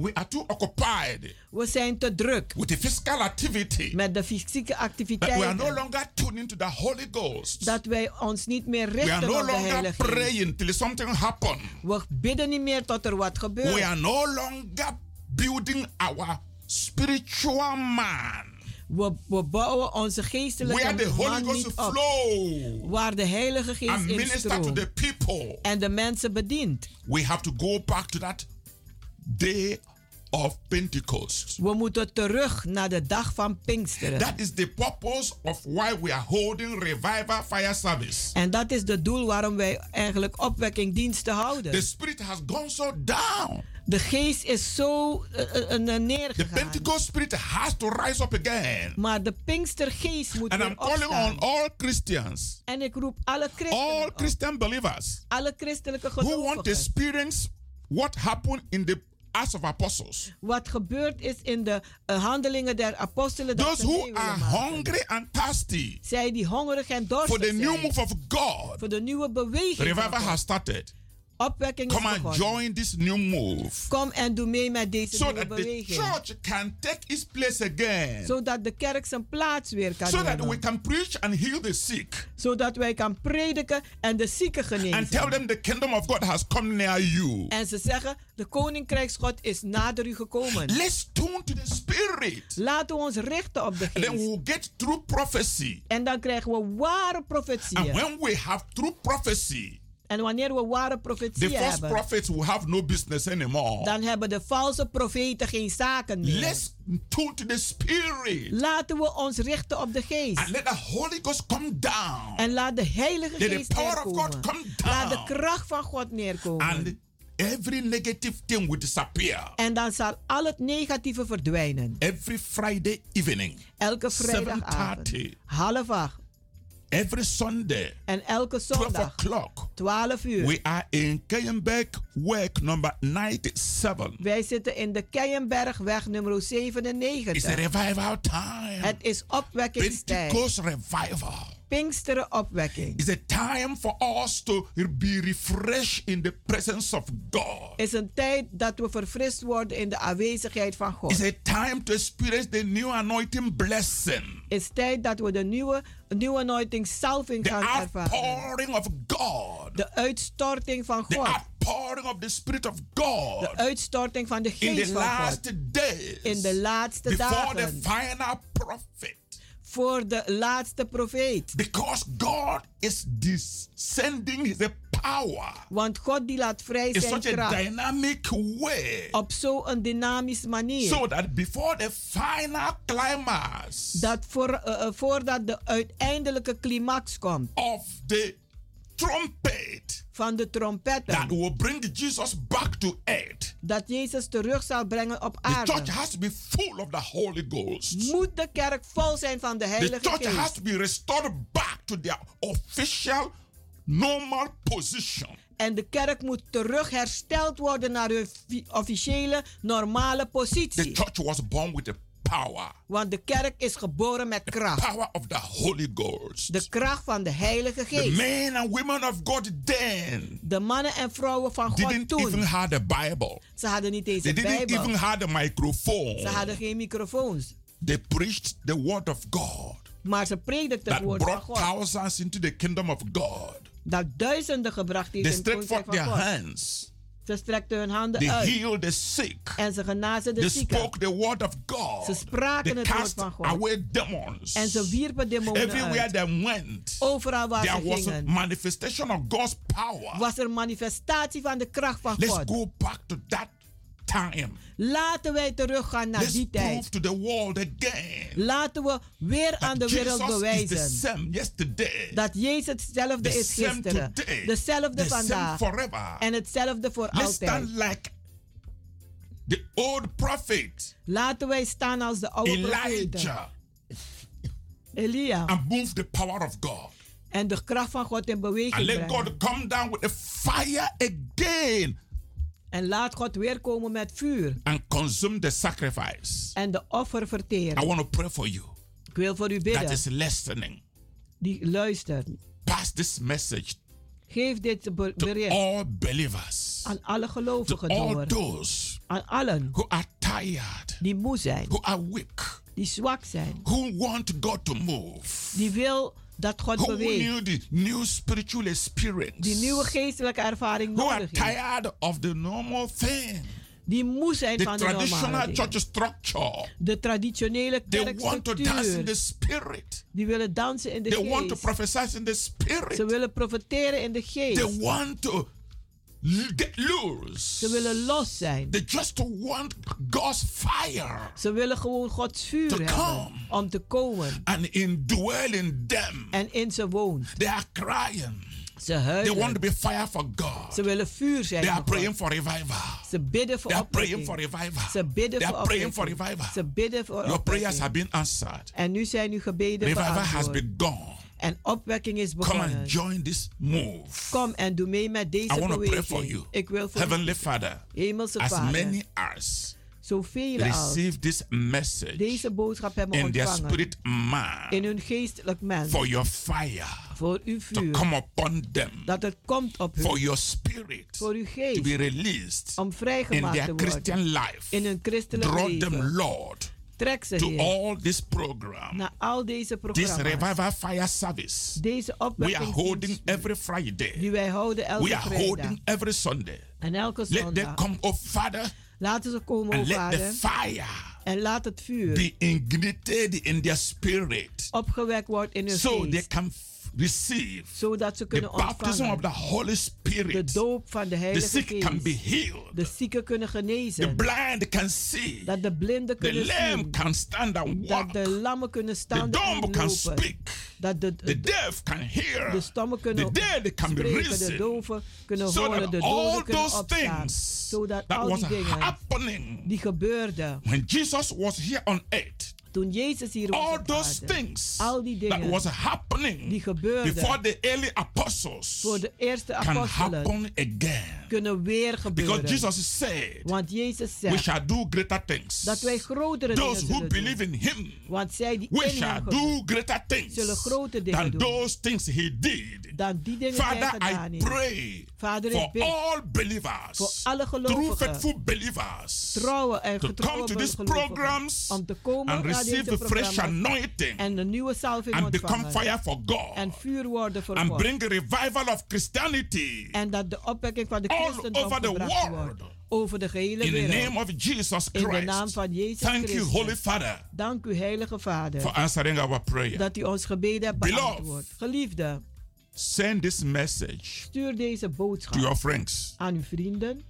we are too occupied we zijn te druk with the physical activity met de fysieke that we are no activiteiten. longer tuning to the Holy Ghost. Dat wij ons niet meer we are richten no op de longer Heilige Geest. praying till something happen. We bidden niet meer tot er wat We gebeurt. are no longer building our spiritual man We, we bouwen onze geestelijke where the Holy Ghost niet op. flow Waar de Heilige Geest and minister to instroomt the people. en de mensen bedient. We have to go back to that day of Pentecost. We moeten terug naar de dag van Pinksteren. That is the purpose of why we are holding revival fire service. En dat is het doel waarom wij eigenlijk opwekkingdiensten houden. The spirit has gone so down. De geest is zo eh, eh, eh, The neergegaan. Pentecost spirit has to rise up again. Maar de Pinkstergeest moet And weer I'm calling opstaan. on all Christians, En ik roep alle christenen all op. Christian believers Alle christelijke who want to gelovigen. experience what happened in the Acts of Apostles. Wat gebeurd is in de eh, handelingen der apostelen. Those who are hungry and thirsty Zij die hongerig en for dorstig the new zijn. move of God. Voor de nieuwe beweging. Revival has started. Opwekking is Come and begonnen. join this new move Kom en doe mee met deze so nieuwe that the beweging. church can take its place again. Zodat de kerk zijn plaats weer kan So that nemen. we can preach and heal the sick Zodat wij kan prediken en de zieken and tell genezen. them the kingdom of God has come near you. En ze zeggen, de koninkrijksgod is nader u gekomen. Let's tune to the spirit. Laten we ons richten op de And then geest. we'll get true prophecy. En dan krijgen we ware And profetieën. when we have true prophecy, En wanneer we ware the profetieën false hebben, prophets will have no business anymore. dan hebben de valse profeten geen zaken meer. Let's tune to the spirit. Laten we ons richten op de geest. And let the Holy Ghost come down. En laat de Heilige Let the Geest power of God come Laat de down. kracht van God neerkomen. And every negative thing will disappear. En dan zal al het negatieve verdwijnen. Every Friday evening, Elke vrijdagavond. 7:30. Half acht. Every Sunday, En elke 12 zondag. o'clock, 12 uur. we are in Kayenberg Work number 97. Wij zitten in de Keienbergweg nummer It's a 97. revival time. Het is opwekkingstijd. Pentecost revival. Pinksteren opwekking. It's a time for us to be refreshed in the presence of God. is een tijd dat we verfrist worden in de aanwezigheid van God. It's a time to experience the new anointing blessing. is tijd dat we de nieuwe, nieuwe anointing salving The gaan ervaren. outpouring of God. De uitstorting van The God. outpouring of the Spirit of God. De uitstorting van de In geest the van God. last days. In de laatste Before the dagen. final prophet. Voor de laatste profeet. Because God is descending his power Want God die laat vrij in zijn such a kracht. dynamic way. Op zo'n dynamische manier. So that before the final climax dat voor, eh, voordat de uiteindelijke climax komt of the trumpet van de trompetten. that will bring Jesus back to earth, dat Jezus terug zal brengen op the church aarde. has to be full of the Holy Ghost. Moet de kerk vol zijn van de The Heilige church has Geest. to be restored back to their official, normal position. En de kerk moet terug hersteld worden naar hun fi- officiële, normale The positie. church was born with the power, Want de kerk is geboren met kracht. power of the Holy Ghost. De kracht van de Heilige The Geest. men and women of God then De mannen en vrouwen van God didn't even toen. have the Bible. Ze hadden niet eens They een didn't even Bijbel. have the microphone. Ze hadden geen microfoons. They preached the word of God Maar ze predikten het woord van God. thousands into the kingdom of God. Dat duizenden gebracht heeft They in het koninkrijk van their God. hands. Ze strekten hun handen They uit. healed the sick. En ze genazen de They zieken. spoke the word of God. Ze spraken They het woord van God. away demons. En ze wierpen demonen Everywhere uit. they went, Overal waar there ze was a gingen, manifestation of God's power. was er manifestatie van de kracht van Let's God. go back to that time. Laten wij teruggaan naar Let's die tijd. to the world again Laten we weer aan de that wereld Jesus the bewijzen same yesterday, dat Jezus hetzelfde the is gisteren, today, dezelfde the vandaag forever. en hetzelfde voor Let's altijd. stand like the old prophet Laten wij staan als de oude. Elijah Elia. and move the power of God. En de kracht van God in beweging And let brengen. God come down with a fire again En laat God weer komen met vuur. and consume the sacrifice. En de offer I verteren. want to pray for you Ik wil voor u that bidden. is listening. Die luistert. Pass this message Geef dit be- to bericht all believers, aan alle to gelovigen all door. those Aan allen who are tired, die moe zijn, who are weak, die zwak zijn, who want God to move, die wil dat God who beweegt, need the new spiritual experience, die nieuwe geestelijke ervaring who are nodig heeft, tired of the normal thing, die moe zijn the van de normale church structure. De traditionele They want to dance in kerkstructuur. the spirit. Die willen dansen in de They want to geest. prophesy in the Ze spirit. willen profeteren in de They geest. want to l- get loose. Ze willen los zijn. They just want God's fire Ze willen gewoon Gods vuur To hebben come. om te komen. and in them. En in ze woont. They are crying. Ze They want huilen. to be fire for God. Ze willen vuur zijn They are voor God. praying for revival. Ze bidden voor They are praying for revival. Ze bidden They voor are praying for revival. Ze bidden voor Your prayers have been answered. En nu zijn uw gebeden Revival has begun. En opwekking is Come begonnen. and join this move. Kom en doe mee met I deze want to pray for beweging. you. Ik wil voor Heavenly Father, Hemelse as Vader, many as zoveel als receive this message deze boodschap hebben in their ontvangen. spirit man in hun geestelijk mens. for your fire voor uw to vuur. come upon them, dat het komt op hun. for your spirit voor uw to geest. be released om in vrijgemaakt their te worden. Christian life. in hun christelijk Draw leven. them, Lord, Trek ze, to all this program, naar al deze this programma's. revival fire service. deze We are holding every Friday. die wij houden elke We are vrijdag. holding every Sunday. en elke Let them zondag. come, oh Father, Laten ze komen, o and let the Vader. fire En laat het vuur be ignited in their spirit opgewekt worden in hun so they geest. can f- receive Zodat ze the kunnen baptism of the Holy de Spirit. doop van de The Heilige sick can be healed. De zieken kunnen The genezen. blind can see. Dat de blinden The kunnen lame zien. can stand and Dat walk. de lammen kunnen The staan dumb en can lopen. speak. Dat de, The de, deaf can hear. de stommen kunnen The dead can be spreken, de risen. doven kunnen So horen, that de all doden kunnen opstaan. Zodat that al was die dingen happening die gebeurden when Jesus was here on earth, toen Jezus hier was all those aarde. things Al die that was happening die before the early apostles voor de eerste can happen again. kunnen weer Because gebeuren. Jesus said, Want Jezus We shall do greater things. dat wij grotere Those dingen who zullen doen. believe in Him, Want zij die we in shall hem do greater things zullen grote dingen than doen. those things He did. dan die dingen hij Father, gedaan I pray Vader, for ik bid all believers, voor alle true gelovigen, faithful believers, trouwe en to getrouwe come to these programs om te komen receive the fresh anointing en de nieuwe salving and become ontvangen fire for God en vuur worden voor and God. bring a revival of Christianity En dat de opwekking van de all christendom over the world. wordt. Over de gehele in the name of Jesus In de naam Christ. van Jezus Thank you, Christus. Holy Father, Dank u, Heilige Vader, for answering our prayer. dat u ons gebeden hebt Beloved. beantwoord. Geliefde, Send this message stuur deze to boodschap your friends aan uw vrienden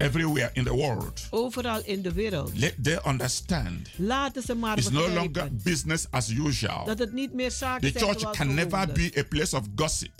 everywhere in the world. overal in de wereld. Let them understand Laten ze maar it's no longer business as usual. dat het niet meer The church can never be a place of gossip.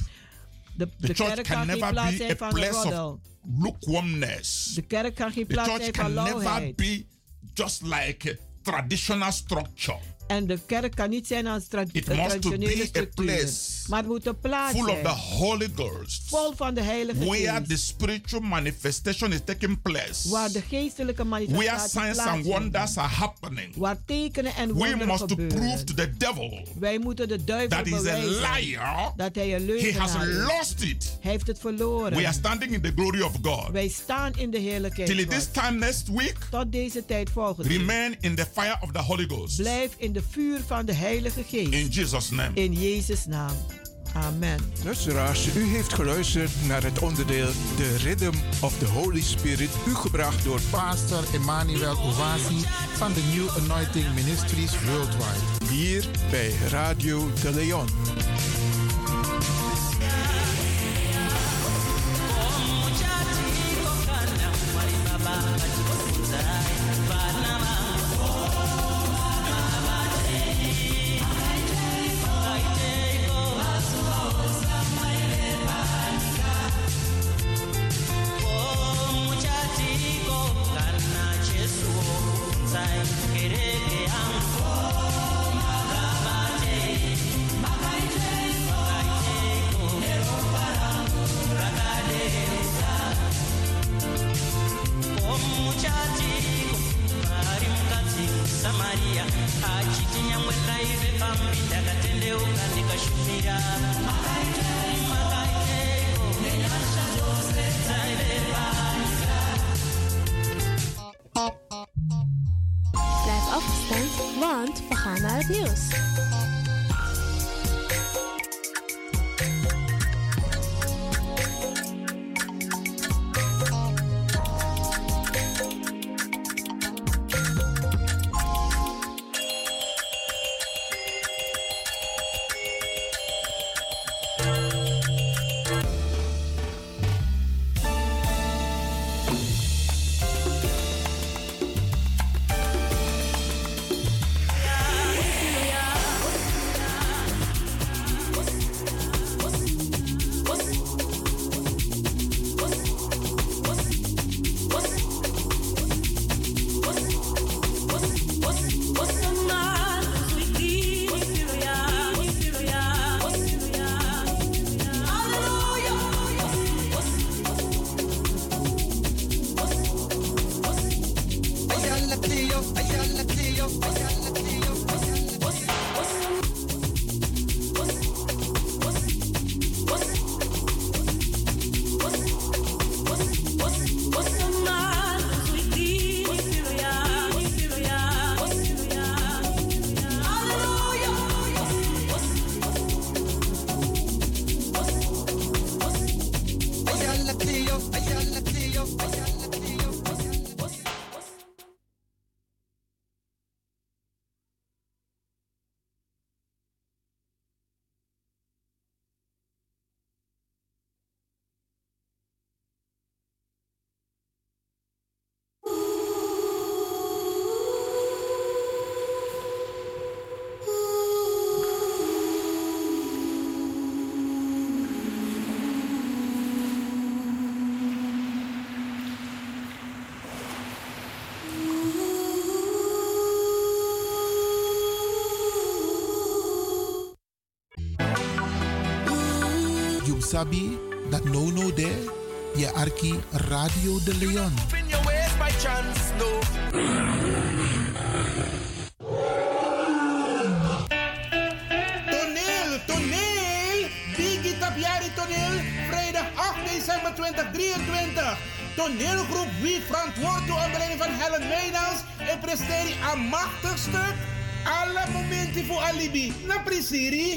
De, The church can never be a place of lukewarmness. De kerk kan geen The plaats church zijn van can never be just like a traditional structure. En de kerk kan niet zijn als tra must to traditionele a structuur. place Maar het moet een plaats Full of zijn. the Holy Ghost. Vol van de Heilige Where Geest. the spiritual manifestation is taking place. waar de geestelijke Where manifestatie signs and plaatsvindt. wonders are happening. Waar tekenen en We wonderen must to gebeuren. prove to the devil Wij moeten de duivel that he's a bewijzen liar. dat hij een He has leugenaar is. lost it. Hij heeft het verloren. We are standing in the glory of God. Wij staan in de heerlijkheid Till this time next week, Tot deze tijd volgende. remain in the fire of the Holy Ghost. Blijf in de vuur van de Heilige Geest. In Jesus' name. In Jezus' naam. Amen. Luisteraars, u heeft geluisterd naar het onderdeel The Rhythm of the Holy Spirit, u gebracht door Pastor Emmanuel Owasi van de New Anointing Ministries Worldwide. hier bij Radio de Leon. maria achitinyamwe kaive pambi ndakatendeuka ndikashumira Blijf afgestemd, want we gaan naar het nieuws. Sabi that no no there, je arki Radio de Leon. chance, no. Toneel, toneel! Biggie Tapiari toneel, vrijdag 8 december 2023. Toneelgroep Wie verantwoord door onder leiding van Helen Meijnals en presteert een machtig stuk. Alle momenten voor alibi. Na prisiri.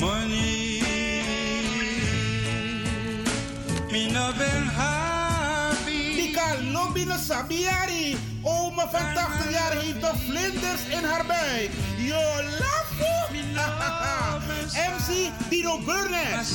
Me no ben happy. Dika lobby no sabiari. Oma van 80 jaar heeft nog vlinders in haar buik. Yo, lafo! MC Dino Burnett.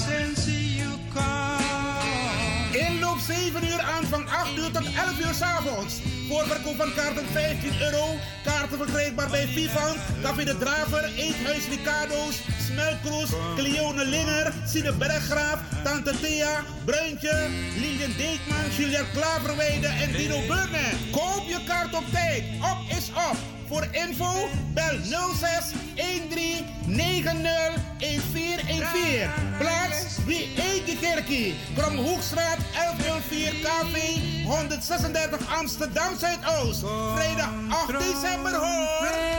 Inloop 7 uur aan van 8 uur tot 11 uur s avonds. Voorverkoop van kaarten 15 euro. Kaarten verkrijgbaar bij Vivant, Café de Draver, Eethuis Ricardo's, Smelkroes, Cleone Linger, Sine Berggraaf, Tante Thea, Bruintje, Lilian Deekman, Julia Klaverweide en Dino Burnett. Koop je kaart op tijd. Op is op. Voor info bel 06 13 90 1414. Plaats wie eet kerkie. Kromhoekstraat 1104 KV 136 Amsterdam Zuidoost. Vrijdag 8 december hoor.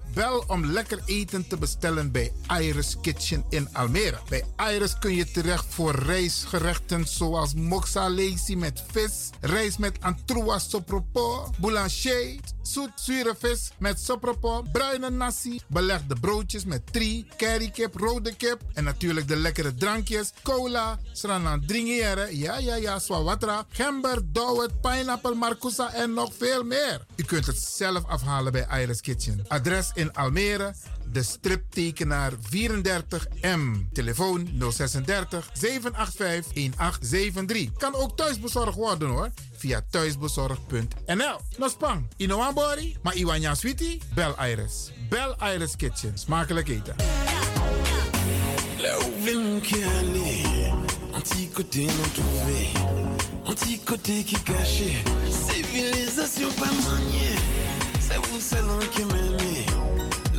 Bel om lekker eten te bestellen bij Iris Kitchen in Almere. Bij Iris kun je terecht voor rijstgerechten zoals moxa lazy met vis, rijst met antroa sopropo, boulanger, zoet zure vis met sopropo, bruine nasi, belegde broodjes met tri, currykip, rode kip en natuurlijk de lekkere drankjes, cola, sranan dringere, ja ja ja, swawatra, gember, dowet, pineapple, marcousa en nog veel meer. U kunt het zelf afhalen bij Iris Kitchen. Adres in Almere, de striptekenaar 34M. Telefoon 036 785 1873. Kan ook thuisbezorgd worden hoor. Via thuisbezorgd.nl. Nospang, Inoambori, maar Iwanya Sweetie? Bel Iris. Bel Iris Kitchen. Smakelijk eten. Côté non trouvé, un petit côté qui caché,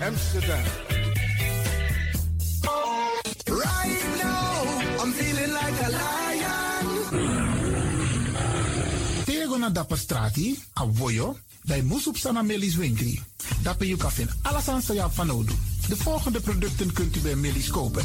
Amsterdam. Right now, I'm feeling like a lion. Tego na dapper strati, a voyo, dai musup sana melis winkri. Kan vinden alles aan sa van nodig. De volgende producten kunt u bij Millie's kopen.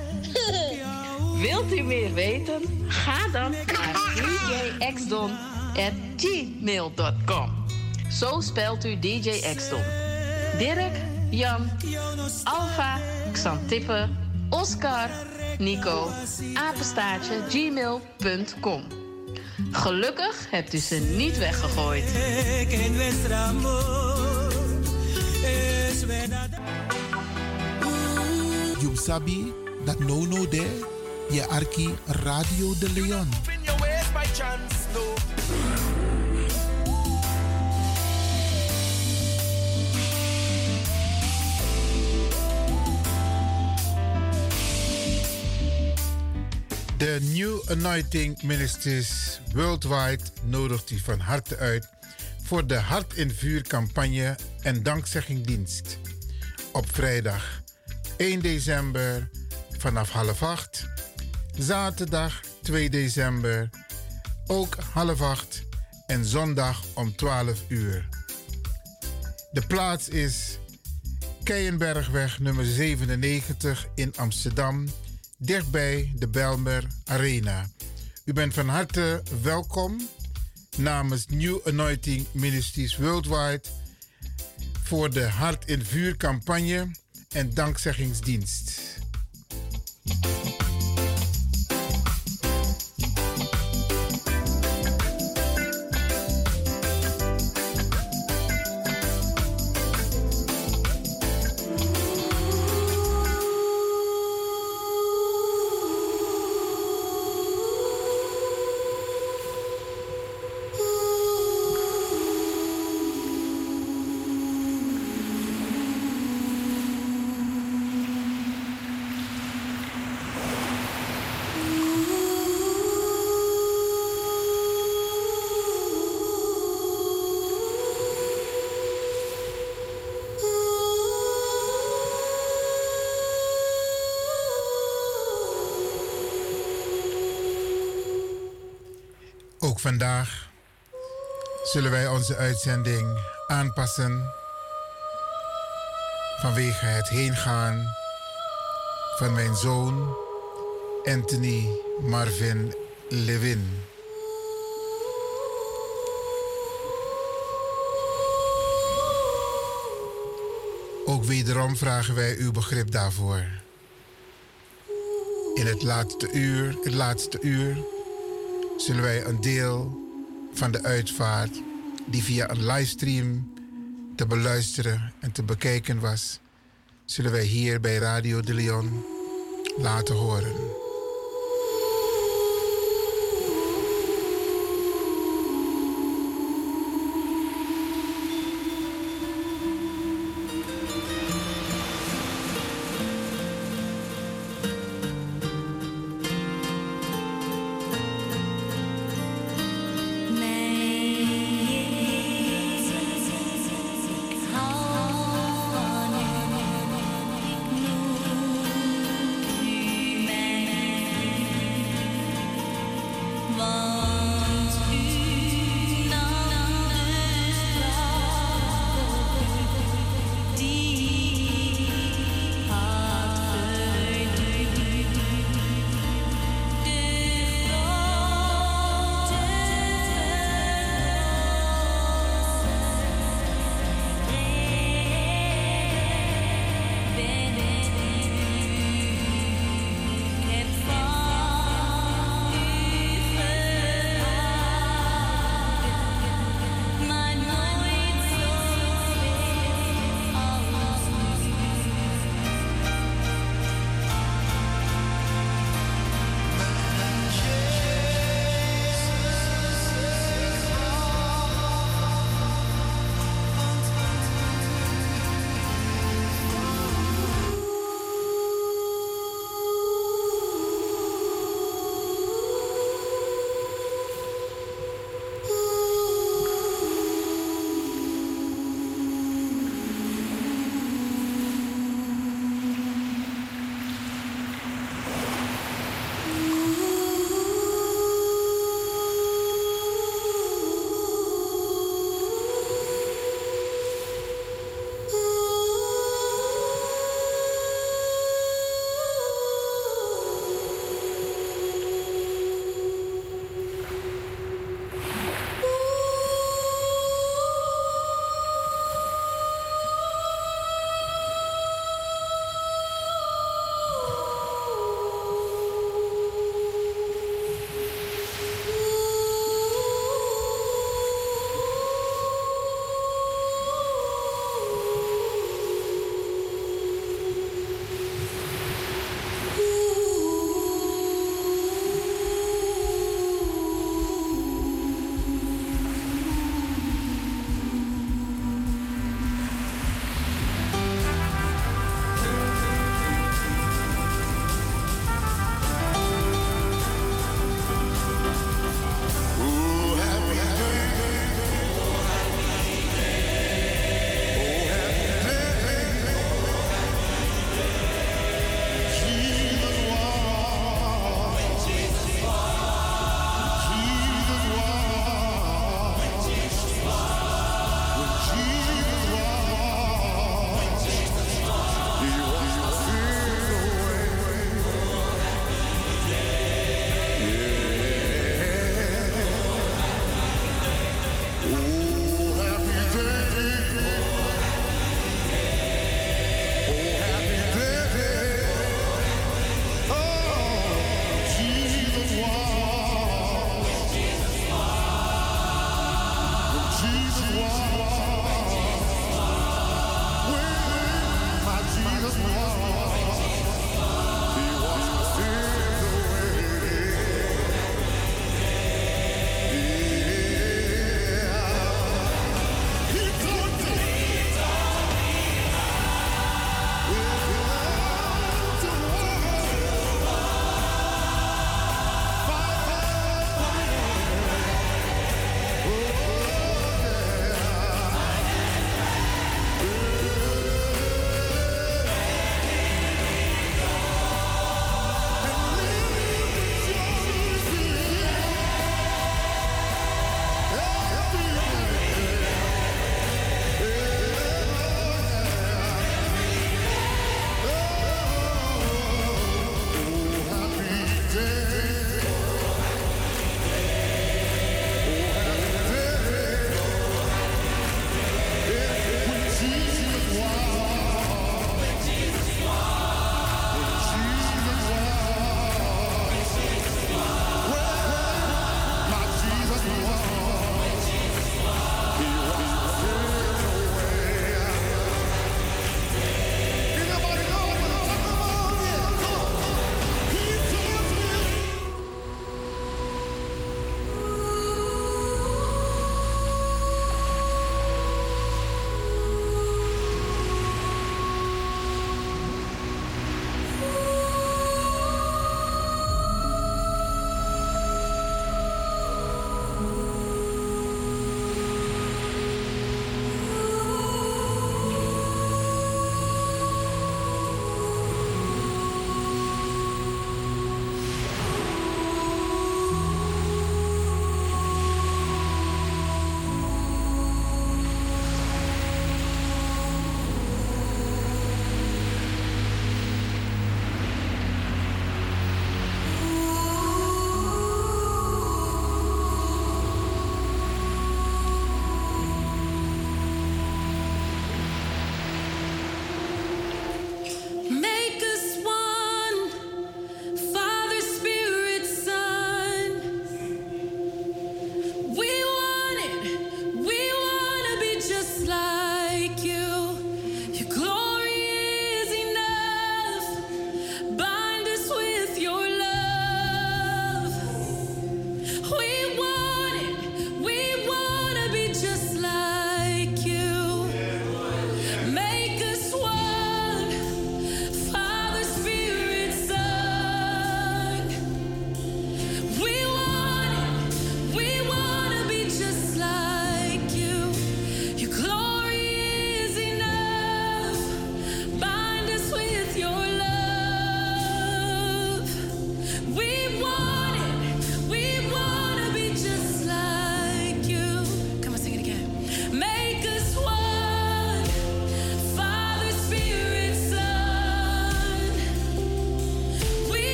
(laughs) Wilt u meer weten? Ga dan naar djxdon.gmail.com. Zo spelt u DJ Xdon. Dirk, Jan, Alfa, Xantippe, Oscar, Nico, apenstaartje, gmail.com. Gelukkig hebt u ze niet weggegooid. You sabi dat no no de je arki Radio de Leon. De New Anointing Ministries Worldwide nodigt u van harte uit voor de Hart in Vuur campagne en dankzeggingdienst. Op vrijdag 1 december vanaf half acht. Zaterdag 2 december ook half acht. En zondag om 12 uur. De plaats is Keienbergweg nummer 97 in Amsterdam dichtbij de Belmer Arena. U bent van harte welkom namens New Anointing Ministries Worldwide voor de Hart in Vuur campagne en dankzeggingsdienst. Ook vandaag zullen wij onze uitzending aanpassen vanwege het heengaan van mijn zoon Anthony Marvin Levin. Ook wederom vragen wij uw begrip daarvoor. In het laatste uur, het laatste uur zullen wij een deel van de uitvaart die via een livestream te beluisteren en te bekijken was, zullen wij hier bij Radio de Leon laten horen.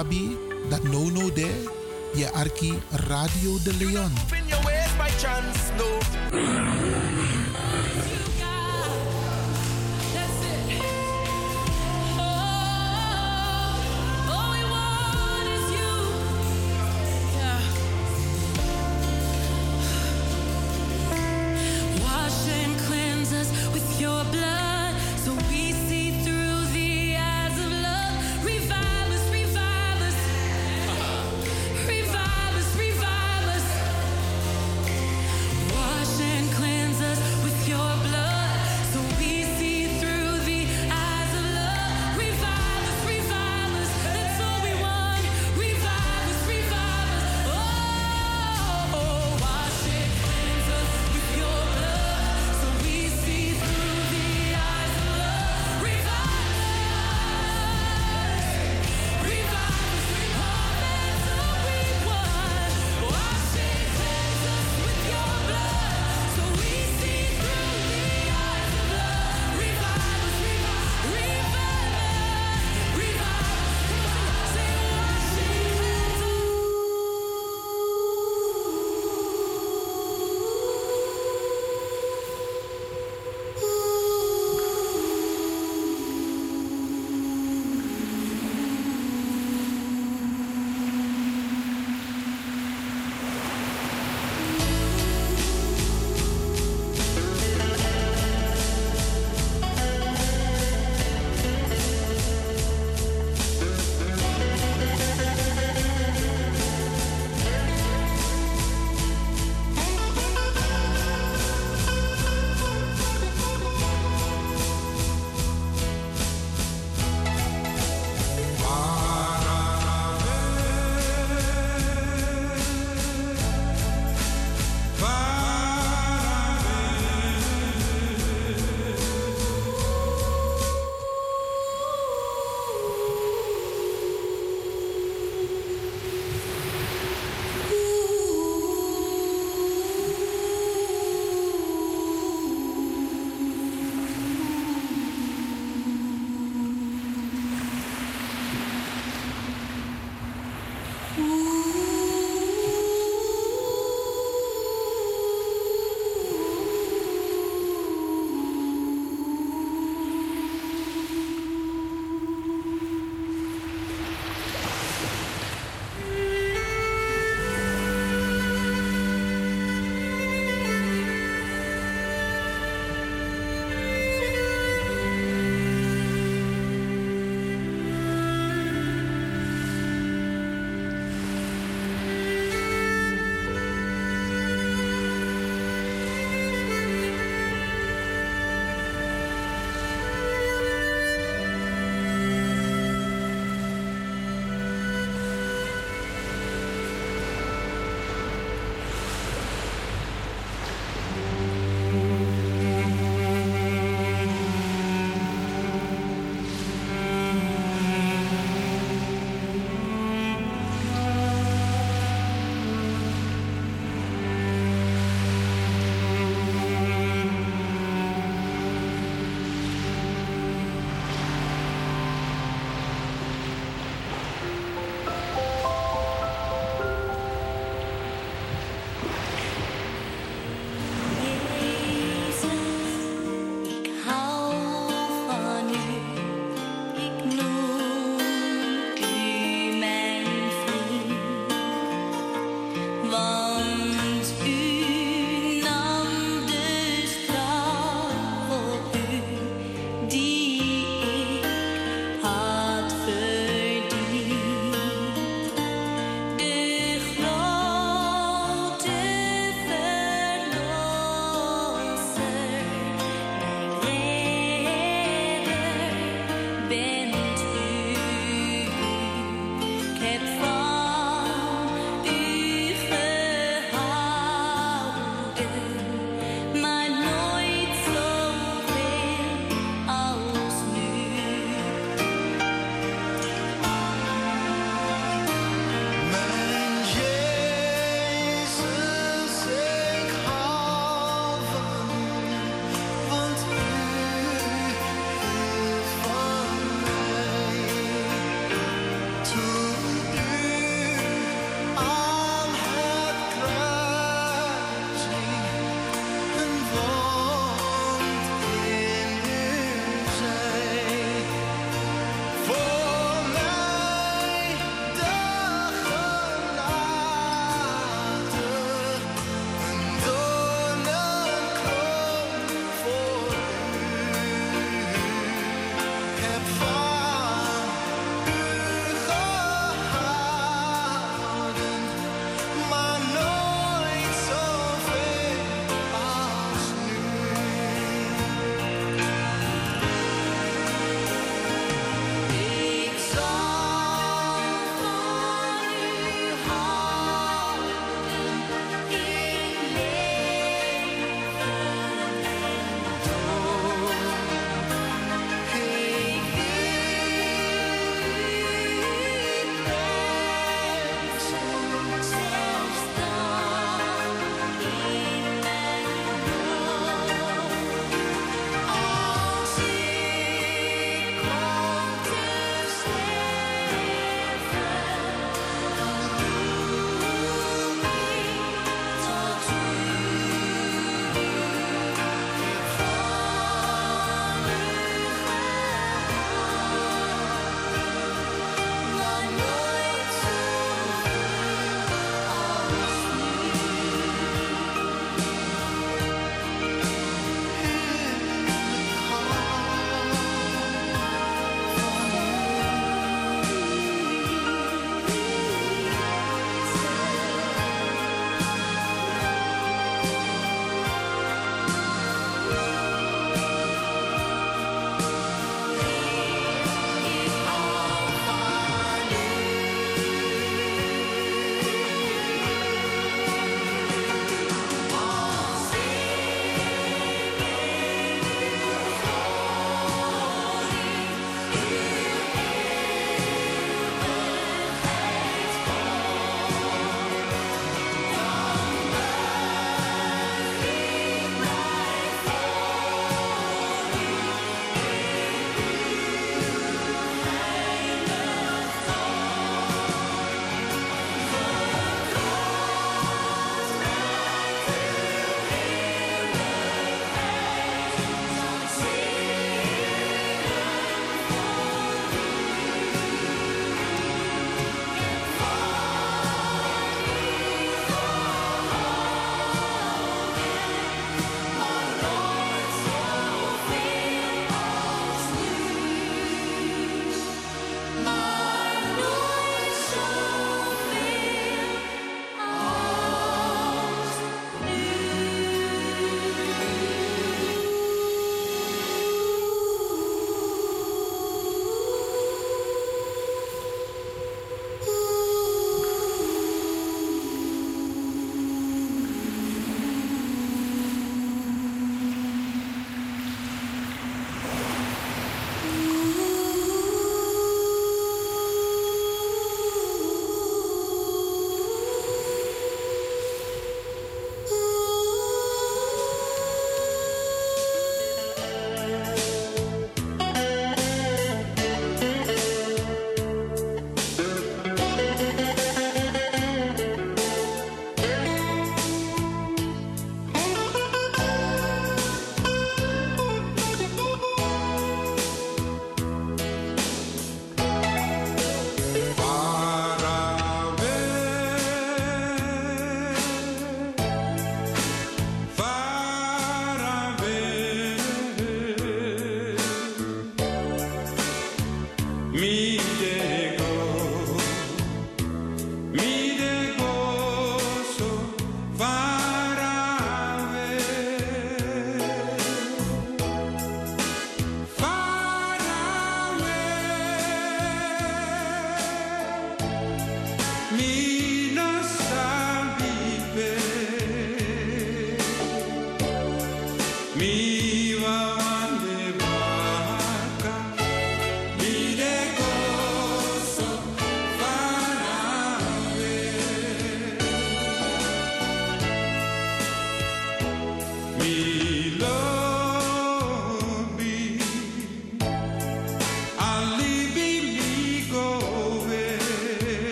Dat that no no there, arki Radio De Leon.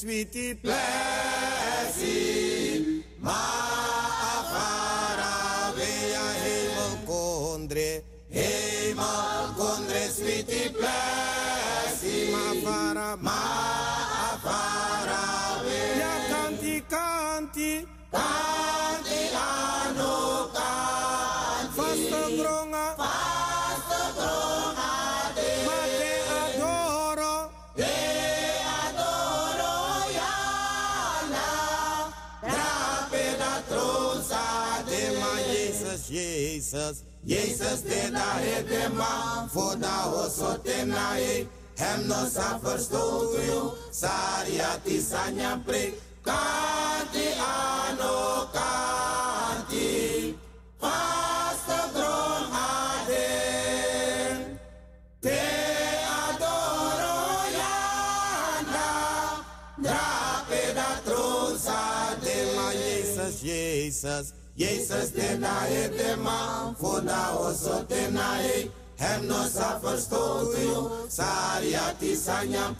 sweet nae hem no sa to you sariati sanya pre kati ano kanti pastor dron te adoro yanda da tron sa de ma jesus jesus jesus te nae de ma funa oso te Lemnos a fost totul, sariati sa ne-am.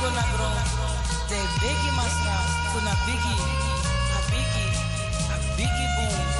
Saka kindi go na gro. De bigi masra kuna bigi. A bigi. A bigi boom.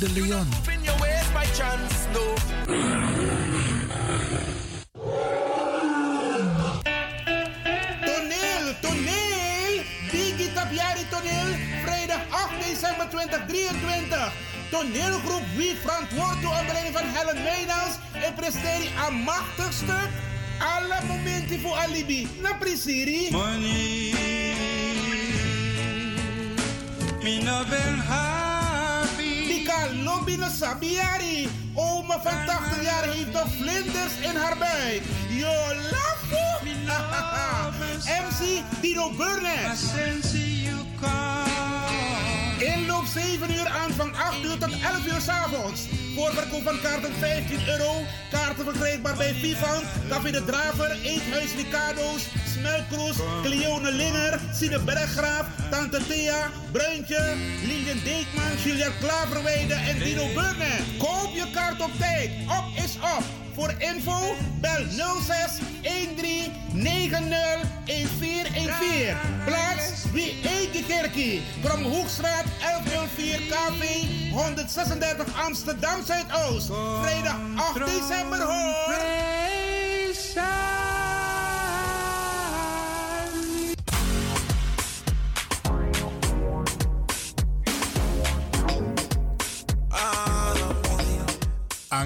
De Leon. 80 jaar heeft nog vlinders in haar buik. Yo, lafo! MC (laughs) Dino Burnett. Inloop 7 uur, aanvang 8 uur tot 11 uur 's avonds. Voorverkoop van kaarten 15 euro. Kaarten verkrijgbaar bij Vivant, Café de Draver, Eethuis Ricardo's, Smelkroes, Cleone Linger, Sine Berggraaf, Tante Thea, Bruintje, Lilian Deekman, Julia Klaverweide en Dino Burnett. Koop je kaart op tijd. Op is Voor info bel 06 13 90 1414. Plaats wie Kerkie. Kromhoekstraat 1104 KV 136 Amsterdam Zuidoost. Vrijdag 8 december hoor.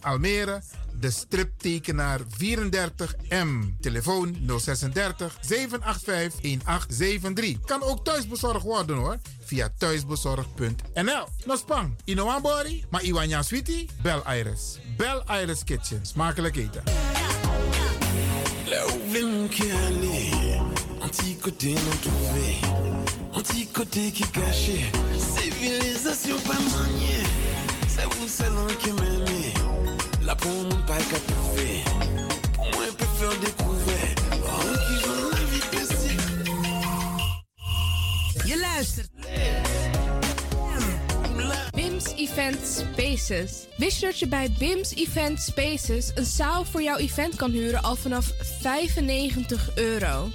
Almere, de striptekenaar 34M. Telefoon 036 785 1873. Kan ook thuisbezorgd worden hoor. Via thuisbezorg.nl. No spang, Inoambori, maar Iwanya Sweetie, bel Iris. Bel Iris Kitchen. Smakelijk eten. Civilisation pas maniée, c'est vous qui m'aimez, La pour mon pas qu'à je peux Je luistert. BIMS Event Spaces. Wist je dat je bij BIMS Event Spaces een zaal voor jouw event kan huren al vanaf 95 euro?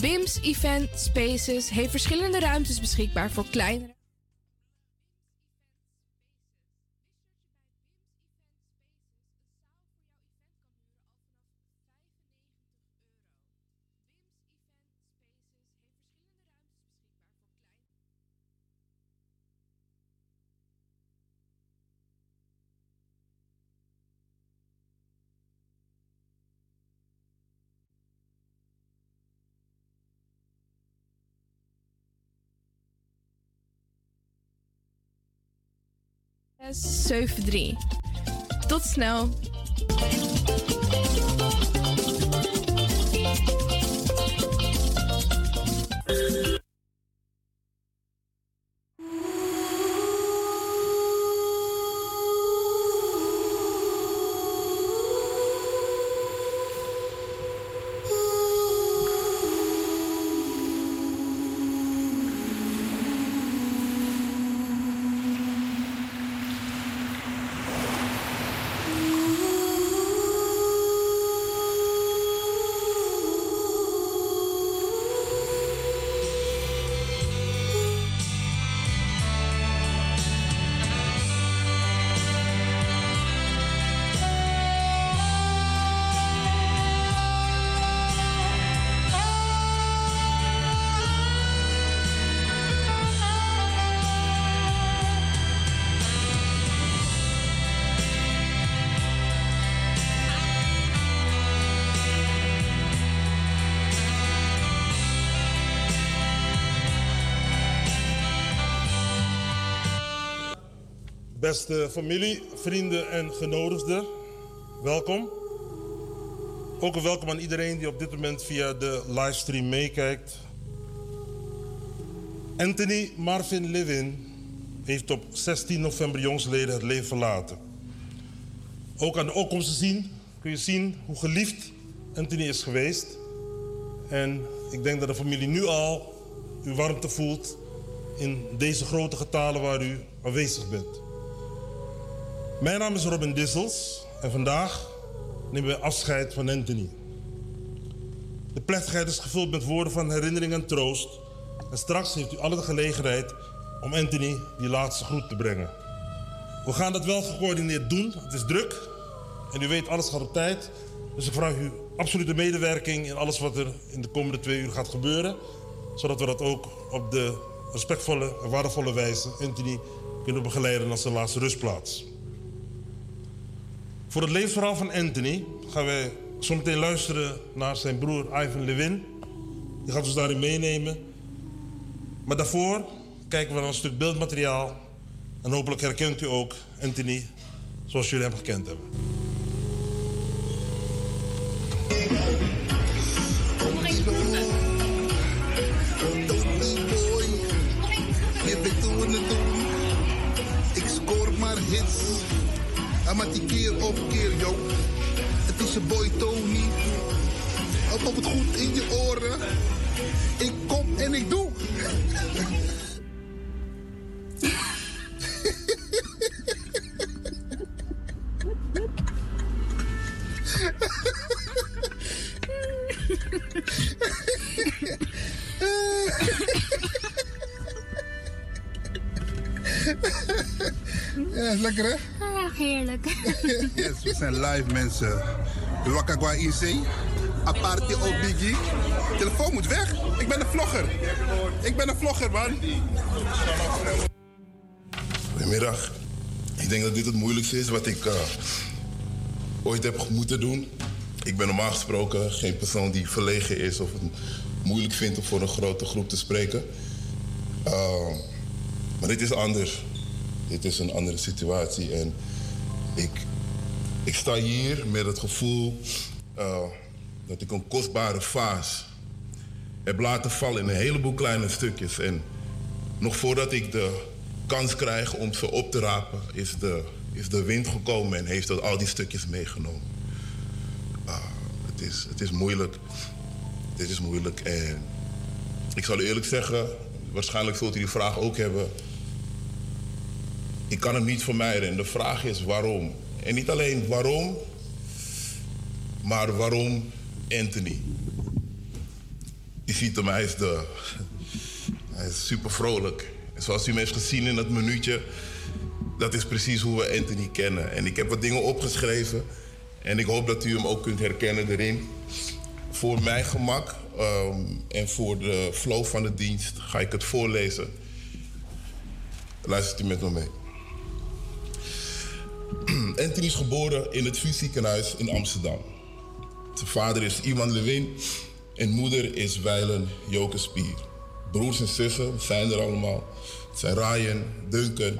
BIMS Event Spaces heeft verschillende ruimtes beschikbaar voor kleine. Zes, zeven, drie. Tot snel. Beste familie, vrienden en genodigden, welkom. Ook een welkom aan iedereen die op dit moment via de livestream meekijkt. Anthony Marvin Levin heeft op 16 november jongsleden het leven verlaten. Ook aan de opkomst te zien kun je zien hoe geliefd Anthony is geweest. En ik denk dat de familie nu al uw warmte voelt in deze grote getalen waar u aanwezig bent. Mijn naam is Robin Dissels en vandaag nemen we afscheid van Anthony. De plechtigheid is gevuld met woorden van herinnering en troost. En straks heeft u alle de gelegenheid om Anthony die laatste groet te brengen. We gaan dat wel gecoördineerd doen. Het is druk en u weet, alles gaat op tijd. Dus ik vraag u absolute medewerking in alles wat er in de komende twee uur gaat gebeuren. Zodat we dat ook op de respectvolle en waardevolle wijze Anthony kunnen begeleiden naar zijn laatste rustplaats. Voor het levensverhaal van Anthony gaan wij zometeen luisteren naar zijn broer Ivan Lewin. Die gaat ons daarin meenemen. Maar daarvoor kijken we naar een stuk beeldmateriaal. En hopelijk herkent u ook Anthony zoals jullie hem gekend hebben. Die keer op keer, yo. Het is je boy Tony. Op het goed in je oren. Ik kom en ik doe. Ja, is lekker hè? Heerlijk. (laughs) Yes, we zijn live mensen. De Wakakwa IC. Apartje op Biggie. Telefoon moet weg. Ik ben een vlogger. Ik ben een vlogger, man. Goedemiddag. Ik denk dat dit het moeilijkste is wat ik eh, ooit heb moeten doen. Ik ben normaal gesproken geen persoon die verlegen is of het moeilijk vindt om voor een grote groep te spreken. Uh, maar dit is anders. Dit is een andere situatie. En ik, ik sta hier met het gevoel uh, dat ik een kostbare vaas heb laten vallen in een heleboel kleine stukjes. En nog voordat ik de kans krijg om ze op te rapen, is de, is de wind gekomen en heeft dat al die stukjes meegenomen. Uh, het, is, het is moeilijk. Dit is moeilijk. En ik zal u eerlijk zeggen, waarschijnlijk zult u die vraag ook hebben. Ik kan hem niet vermijden. En de vraag is waarom. En niet alleen waarom, maar waarom Anthony? Je ziet hem, hij is, de, hij is super vrolijk. Zoals u hem heeft gezien in dat minuutje, dat is precies hoe we Anthony kennen. En ik heb wat dingen opgeschreven en ik hoop dat u hem ook kunt herkennen erin. Voor mijn gemak ehm, en voor de flow van de dienst ga ik het voorlezen. Luistert u met me mee. (clears throat) Anthony is geboren in het VU ziekenhuis in Amsterdam. Zijn vader is Iwan Lewin en moeder is Weilen Joke Spier. Broers en zussen zijn er allemaal. Het zijn Ryan, Duncan,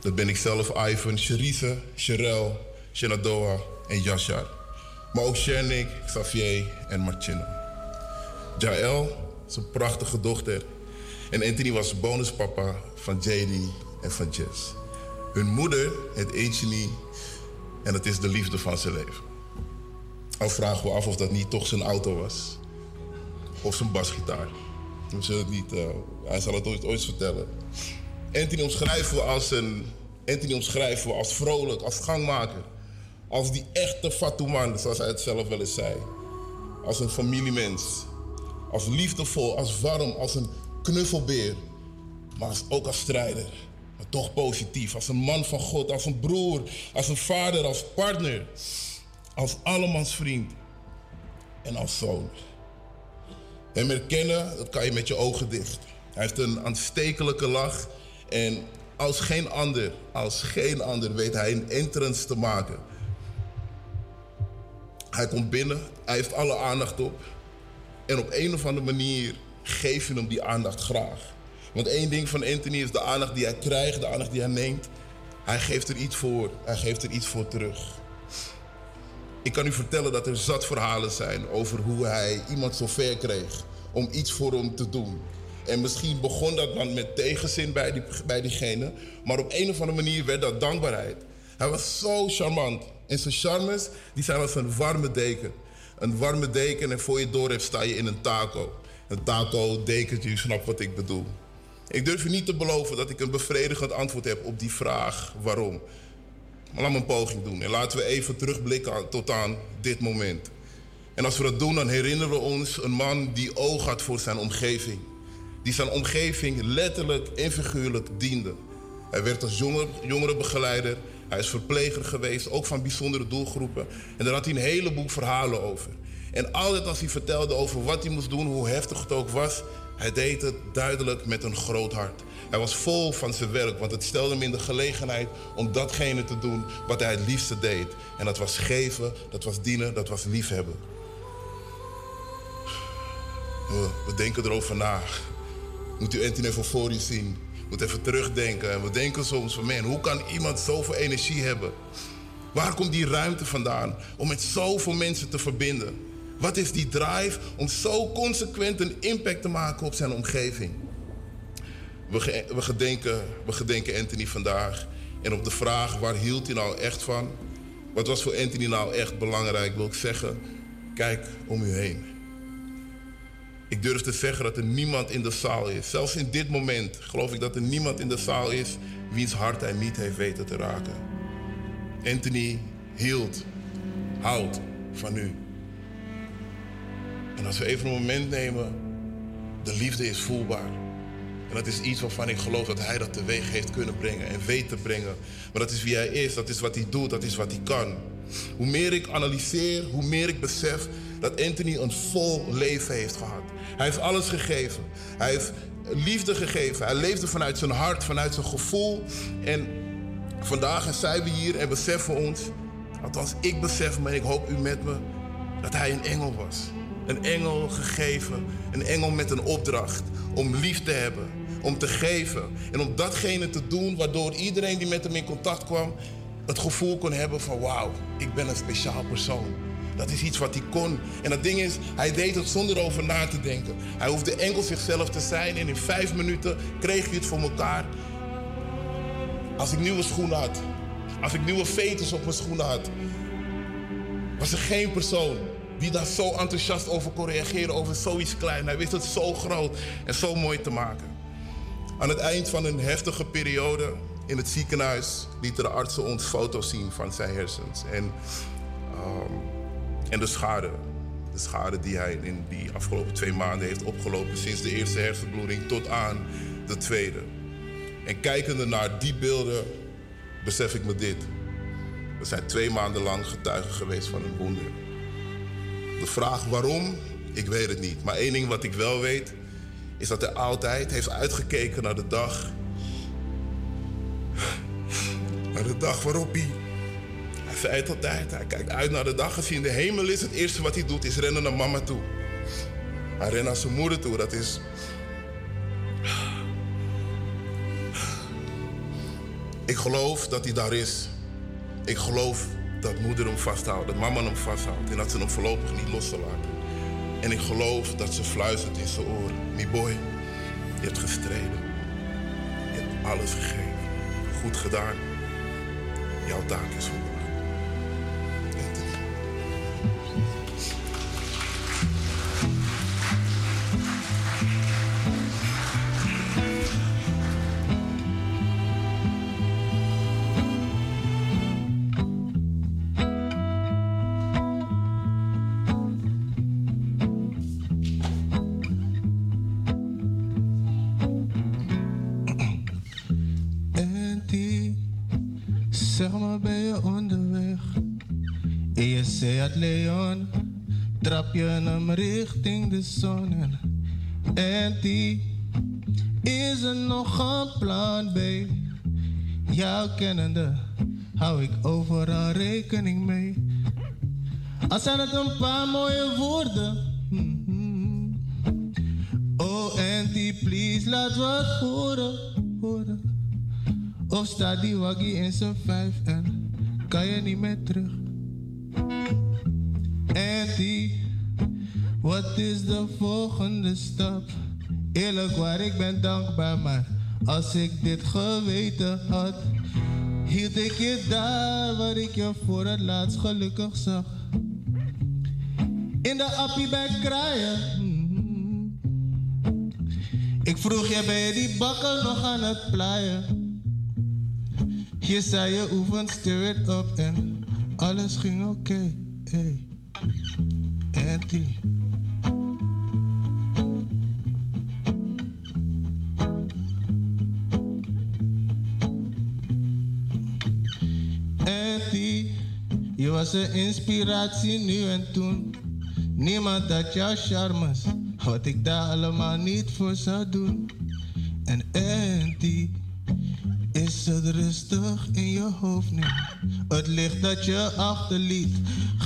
dat ben ik zelf, Ivan, Cherise, Sherelle, Shenadoa en Yashar. Maar ook Shernik, Xavier en Martina. Is een prachtige dochter. En Anthony was bonuspapa van JD en van Jess. Hun moeder heet Anthony en het is de liefde van zijn leven. Al vragen we af of dat niet toch zijn auto was. Of zijn basgitaar. We zullen het niet, eh, hij zal het ooit, ooit vertellen. Anthony omschrijven we als een... Anthony omschrijven we als vrolijk, als gangmaker. Als die echte Fatouman, zoals hij het zelf wel eens zei. Als een familiemens. Als liefdevol, als warm, als een knuffelbeer. Maar ook als strijder. Maar toch positief. Als een man van God, als een broer, als een vader, als partner. Als allemans vriend. En als zoon. Hem herkennen, dat kan je met je ogen dicht. Hij heeft een aanstekelijke lach. En als geen ander, als geen ander weet hij een entrance te maken. Hij komt binnen, hij heeft alle aandacht op. En op een of andere manier geef je hem die aandacht graag. Want één ding van Anthony is de aandacht die hij krijgt, de aandacht die hij neemt. Hij geeft er iets voor, hij geeft er iets voor terug. Ik kan u vertellen dat er zat verhalen zijn over hoe hij iemand zo ver kreeg om iets voor hem te doen. En misschien begon dat dan met tegenzin bij, die, bij diegene, maar op een of andere manier werd dat dankbaarheid. Hij was zo charmant. En zijn charmes, die zijn als een warme deken. Een warme deken en voor je door sta je in een taco. Een taco, dekentje, u snapt wat ik bedoel. Ik durf u niet te beloven dat ik een bevredigend antwoord heb op die vraag waarom. Maar laat me een poging doen en laten we even terugblikken tot aan dit moment. En als we dat doen, dan herinneren we ons een man die oog had voor zijn omgeving. Die zijn omgeving letterlijk en figuurlijk diende. Hij werd als jonger, jongerenbegeleider, hij is verpleger geweest, ook van bijzondere doelgroepen. En daar had hij een heleboel verhalen over. En altijd als hij vertelde over wat hij moest doen, hoe heftig het ook was, hij deed het duidelijk met een groot hart. Hij was vol van zijn werk, want het stelde hem in de gelegenheid om datgene te doen wat hij het liefste deed. En dat was geven, dat was dienen, dat was liefhebben. We, we denken erover na. Moet u Anthony even voor u zien. Moet even terugdenken. En we denken soms van, man, hoe kan iemand zoveel energie hebben? Waar komt die ruimte vandaan om met zoveel mensen te verbinden? Wat is die drive om zo consequent een impact te maken op zijn omgeving? We, we, gedenken, we gedenken Anthony vandaag. En op de vraag waar hield hij nou echt van? Wat was voor Anthony nou echt belangrijk? Wil ik zeggen, kijk om u heen. Ik durf te zeggen dat er niemand in de zaal is. Zelfs in dit moment geloof ik dat er niemand in de zaal is wiens hart hij niet heeft weten te raken. Anthony hield, houdt van u. En als we even een moment nemen, de liefde is voelbaar. En dat is iets waarvan ik geloof dat hij dat teweeg heeft kunnen brengen en weet te brengen. Maar dat is wie hij is, dat is wat hij doet, dat is wat hij kan. Hoe meer ik analyseer, hoe meer ik besef dat Anthony een vol leven heeft gehad. Hij heeft alles gegeven. Hij heeft liefde gegeven. Hij leefde vanuit zijn hart, vanuit zijn gevoel. En vandaag zijn we hier en beseffen ons, althans ik besef me en ik hoop u met me, dat hij een engel was. Een engel gegeven, een engel met een opdracht om lief te hebben, om te geven en om datgene te doen waardoor iedereen die met hem in contact kwam het gevoel kon hebben van wauw, ik ben een speciaal persoon. Dat is iets wat hij kon. En dat ding is, hij deed het zonder over na te denken. Hij hoefde enkel zichzelf te zijn en in vijf minuten kreeg hij het voor elkaar. Als ik nieuwe schoenen had, als ik nieuwe veters op mijn schoenen had, was er geen persoon die daar zo enthousiast over kon reageren over zoiets klein. Hij wist het zo groot en zo mooi te maken. Aan het eind van een heftige periode In het ziekenhuis lieten de artsen ons foto's zien van zijn hersens. En, ehm, en de schade. De schade die hij in die afgelopen twee maanden heeft opgelopen. Sinds de eerste hersenbloeding tot aan de tweede. En kijkende naar die beelden besef ik me dit. We zijn twee maanden lang getuigen geweest van een wonder. De vraag waarom, ik weet het niet. Maar één ding wat ik wel weet, is dat hij altijd heeft uitgekeken naar de dag. Naar de dag waarop hij. Hij zei het altijd, hij kijkt uit naar de dag. Als hij in de hemel is, het eerste wat hij doet is rennen naar mama toe. Hij rent naar zijn moeder toe, dat is. Ik geloof dat hij daar is. Ik geloof dat moeder hem vasthoudt, dat mama hem vasthoudt en dat ze hem voorlopig niet los zal laten. En ik geloof dat ze fluistert in zijn oor. Mi boy, je hebt gestreden. Je hebt alles gegeven. Goed gedaan. Jouw taak is volbracht. Het Leon, trap je hem richting de zon. En, die, is er nog een plan B? Jou kennende, hou ik overal rekening mee. Al zijn het een paar mooie woorden. mhm. Oh, Auntie, please, laat wat horen, horen. Of staat die waggie in zijn vijf en kan je niet meer terug? Auntie, wat is de volgende stap? Eerlijk waar, ik ben dankbaar, maar als ik dit geweten had, hield ik je daar waar ik je voor het laatst gelukkig zag. In de appie bij kraaien. Ik vroeg je, ben je die bakken nog aan het plaaien? Je zei je oefent spirit op en alles ging oké. Hey. Auntie. Auntie, je was een inspiratie nu en toen. Niemand had jouw charmes, wat ik daar allemaal niet voor zou doen. En Auntie, is het rustig in je hoofd nu? Het licht dat je achterliet,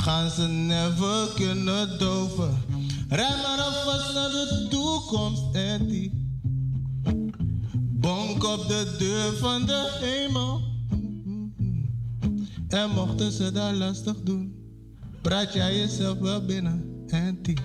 gaan ze never kunnen doven. Rij maar alvast naar de toekomst, Auntie. Bonk op de deur van de hemel. En mochten ze daar lastig doen, praat jij jezelf wel binnen, Auntie.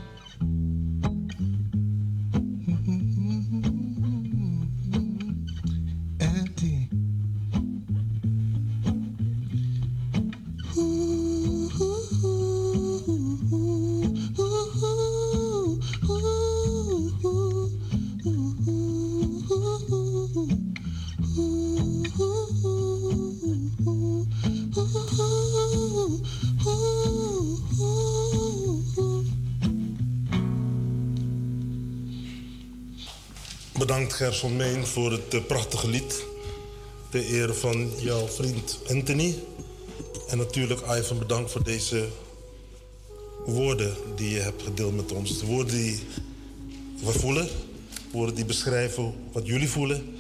Bedankt Gerson Meen voor het eh, prachtige lied. Ter ere van jouw vriend Anthony. En natuurlijk Ivan bedankt voor deze woorden die je hebt gedeeld met ons. De woorden die we voelen. Woorden die beschrijven wat jullie voelen.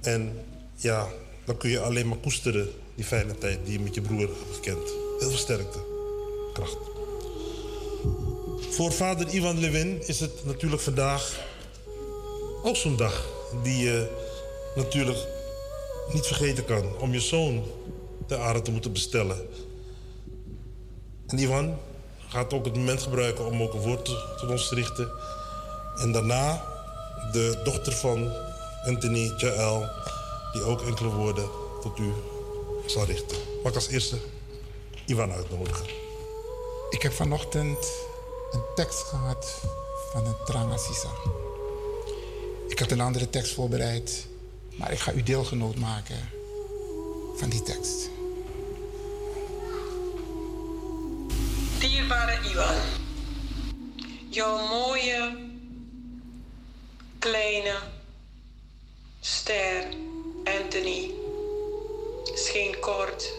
En ja, dan kun je alleen maar koesteren die fijne tijd die je met je broer hebt gekend. Heel veel sterkte. Kracht. Voor vader Ivan Lewin is het natuurlijk vandaag ook zo'n dag die je natuurlijk niet vergeten kan om je zoon ter aarde te moeten bestellen. En Ivan gaat ook het moment gebruiken om ook een woord tot ons te richten. En daarna de dochter van Anthony Jael, die ook enkele woorden tot u zal richten. Mag ik als eerste Ivan uitnodigen. Ik heb vanochtend een tekst gehad van een Trangasisa. Ik had een andere tekst voorbereid, maar ik ga u deelgenoot maken van die tekst. Dierbare Iwan, jouw mooie, kleine ster Anthony scheen kort,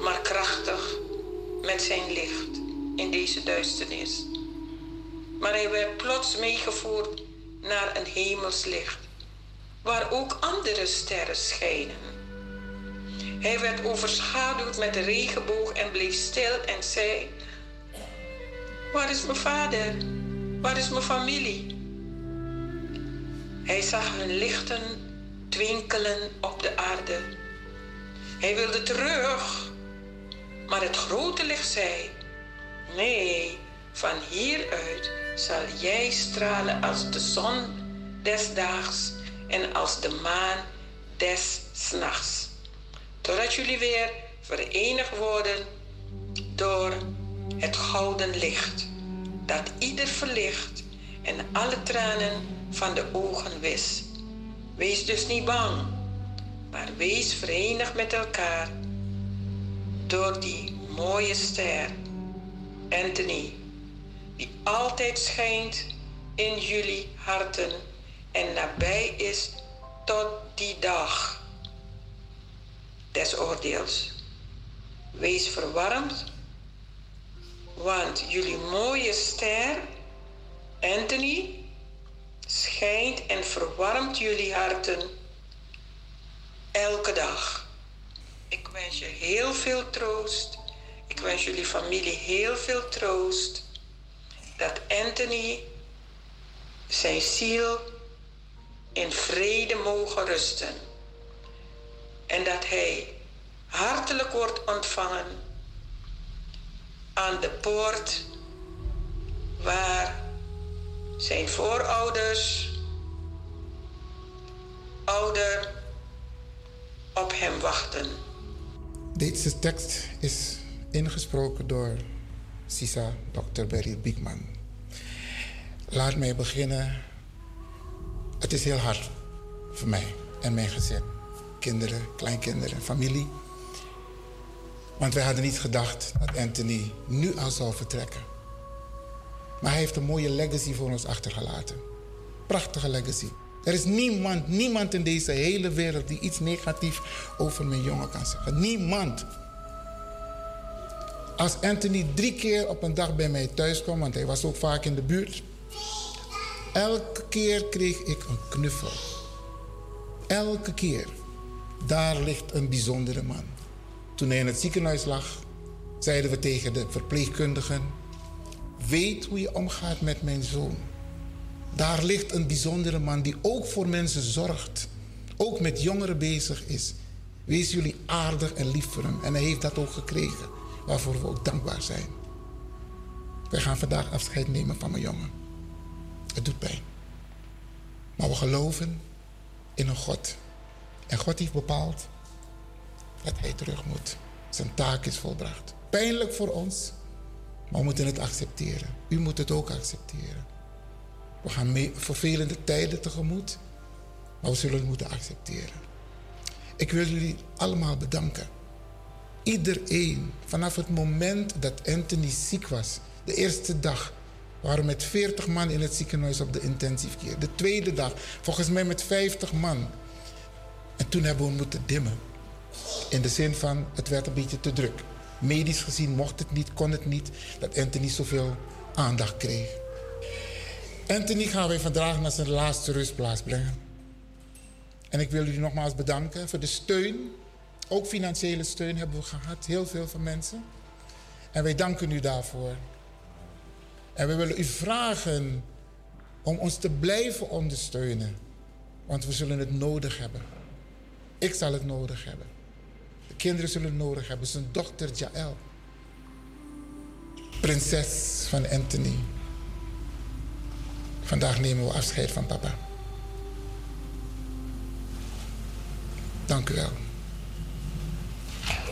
maar krachtig met zijn licht in deze duisternis. Maar hij werd plots meegevoerd naar een hemelslicht, waar ook andere sterren schijnen. Hij werd overschaduwd met de regenboog en bleef stil en zei: Waar is mijn vader? Waar is mijn familie? Hij zag hun lichten twinkelen op de aarde. Hij wilde terug, maar het grote licht zei: Nee, van hieruit zal jij stralen als de zon des daags en als de maan des nachts. Totdat jullie weer verenigd worden door het gouden licht, dat ieder verlicht en alle tranen van de ogen wist. Wees dus niet bang, maar wees verenigd met elkaar door die mooie ster, Anthony, die altijd schijnt in jullie harten en nabij is tot die dag des oordeels. Wees verwarmd, want jullie mooie ster, Anthony, schijnt en verwarmt jullie harten elke dag. Ik wens je heel veel troost. Ik wens jullie familie heel veel troost. Dat Anthony zijn ziel in vrede mogen rusten. En dat hij hartelijk wordt ontvangen aan de poort waar zijn voorouders, ouder, op hem wachten. Deze tekst is ingesproken door Sisa Dr. Berry Biekman. Laat mij beginnen. Het is heel hard voor mij en mijn gezin. Kinderen, kleinkinderen, familie. Want wij hadden niet gedacht dat Anthony nu al zou vertrekken. Maar hij heeft een mooie legacy voor ons achtergelaten. Prachtige legacy. Er is niemand, niemand in deze hele wereld die iets negatiefs over mijn jongen kan zeggen. Niemand. Als Anthony drie keer op een dag bij mij thuis kwam, want hij was ook vaak in de buurt. Elke keer kreeg ik een knuffel. Elke keer. Daar ligt een bijzondere man. Toen hij in het ziekenhuis lag, zeiden we tegen de verpleegkundigen: Weet hoe je omgaat met mijn zoon. Daar ligt een bijzondere man die ook voor mensen zorgt. Ook met jongeren bezig is. Wees jullie aardig en lief voor hem. En hij heeft dat ook gekregen. Waarvoor we ook dankbaar zijn. Wij gaan vandaag afscheid nemen van mijn jongen. Het doet pijn. Maar we geloven in een God. En God heeft bepaald dat hij terug moet. Zijn taak is volbracht. Pijnlijk voor ons, maar we moeten het accepteren. U moet het ook accepteren. We gaan vervelende tijden tegemoet, maar we zullen het moeten accepteren. Ik wil jullie allemaal bedanken. Iedereen, vanaf het moment dat Anthony ziek was, de eerste dag, waren we met 40 man in het ziekenhuis op de intensive care. De tweede dag, volgens mij met 50 man. En toen hebben we moeten dimmen. In de zin van, het werd een beetje te druk. Medisch gezien mocht het niet, kon het niet, dat Anthony zoveel aandacht kreeg. Anthony gaan wij vandaag naar zijn laatste rustplaats brengen. En ik wil jullie nogmaals bedanken voor de steun. Ook financiële steun hebben we gehad, heel veel van mensen. En wij danken u daarvoor. En we willen u vragen om ons te blijven ondersteunen. Want we zullen het nodig hebben. Ik zal het nodig hebben. De kinderen zullen het nodig hebben. Zijn dochter Jaël. Prinses van Anthony. Vandaag nemen we afscheid van papa. Dank u wel.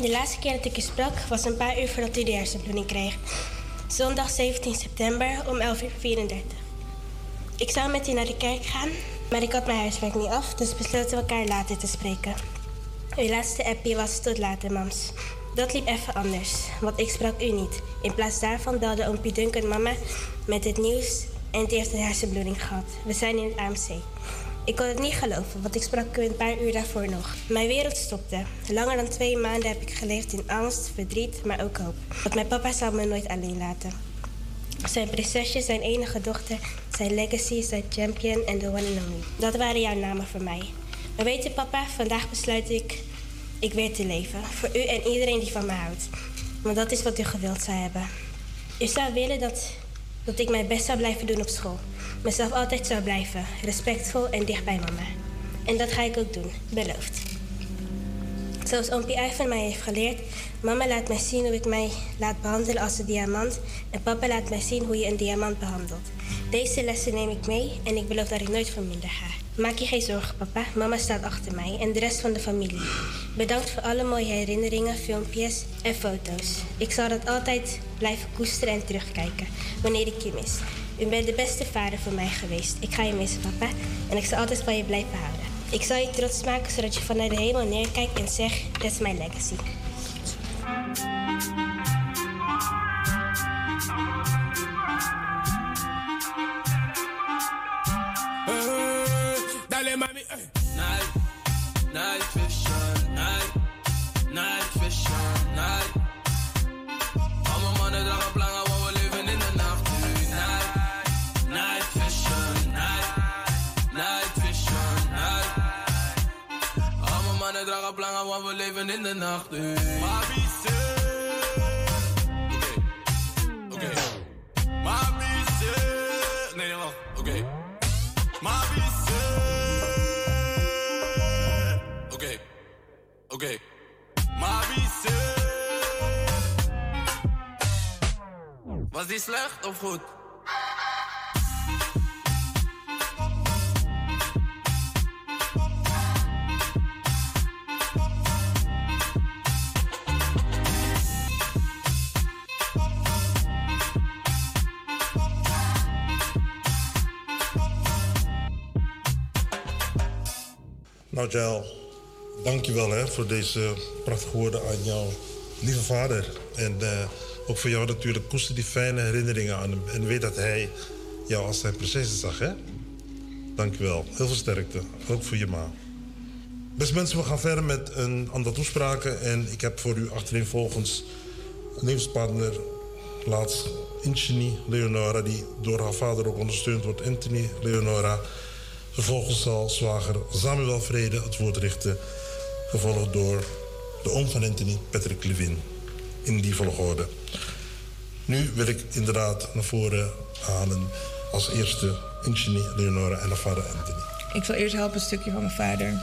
De laatste keer dat ik u sprak was een paar uur voordat u de hersenbloeding kreeg. Zondag 17 september om 11.34 uur. Ik zou met u naar de kerk gaan, maar ik had mijn huiswerk niet af, dus besloten we elkaar later te spreken. Uw laatste appie was tot later, mams. Dat liep even anders, want ik sprak u niet. In plaats daarvan belde oompie Duncan mama met het nieuws en heeft een hersenbloeding gehad. We zijn in het AMC. Ik kon het niet geloven, want ik sprak een paar uur daarvoor nog. Mijn wereld stopte. Langer dan twee maanden heb ik geleefd in angst, verdriet, maar ook hoop. Want mijn papa zou me nooit alleen laten. Zijn prinsesje, zijn enige dochter, zijn legacy, zijn champion en de one and only. Dat waren jouw namen voor mij. Maar weet je papa, vandaag besluit ik, ik weer te leven. Voor u en iedereen die van me houdt. Want dat is wat u gewild zou hebben. U zou willen dat, dat ik mijn best zou blijven doen op school. Mezelf altijd zou blijven, respectvol en dicht bij mama. En dat ga ik ook doen, beloofd. Zoals oompie Ivan mij heeft geleerd, mama laat mij zien hoe ik mij laat behandelen als een diamant en papa laat mij zien hoe je een diamant behandelt. Deze lessen neem ik mee en ik beloof dat ik nooit van minder ga. Maak je geen zorgen, papa. Mama staat achter mij en de rest van de familie. Bedankt voor alle mooie herinneringen, filmpjes en foto's. Ik zal dat altijd blijven koesteren en terugkijken wanneer ik je mis. U bent de beste vader voor mij geweest. Ik ga je missen, papa. En ik zal altijd van je blijven houden. Ik zal je trots maken zodat je vanuit de hemel neerkijkt en zegt: That's my legacy. Eh, Dale mami, eh. Night, night vision, night, night vision, night. Allemaal mannen dragen mannen dragen plangen, want we leven in de nacht nu. Mami, Oké, oké. Mami, nee, nee, wacht, oké. Mami, Oké, oké. Mami, Was die slecht of goed? Jael, dankjewel hè, voor deze prachtige woorden aan jouw lieve vader. En eh, ook voor jou natuurlijk, koester die fijne herinneringen aan hem. En weet dat hij jou als zijn prinses zag, hè? Dankjewel. Heel veel sterkte. Ook voor je ma. Beste mensen, we gaan verder met een aantal toespraken. En ik heb voor u achterin volgens levenspartner laatst Inchini Leonora... die door haar vader ook ondersteund wordt, Anthony Leonora... Vervolgens zal zwager Samuel Vrede het woord richten, gevolgd door de oom van Anthony, Patrick Levin. In die volgorde. Nu wil ik inderdaad naar voren halen als eerste Inchini Leonora en haar vader Anthony. Ik zal eerst helpen een stukje van mijn vader.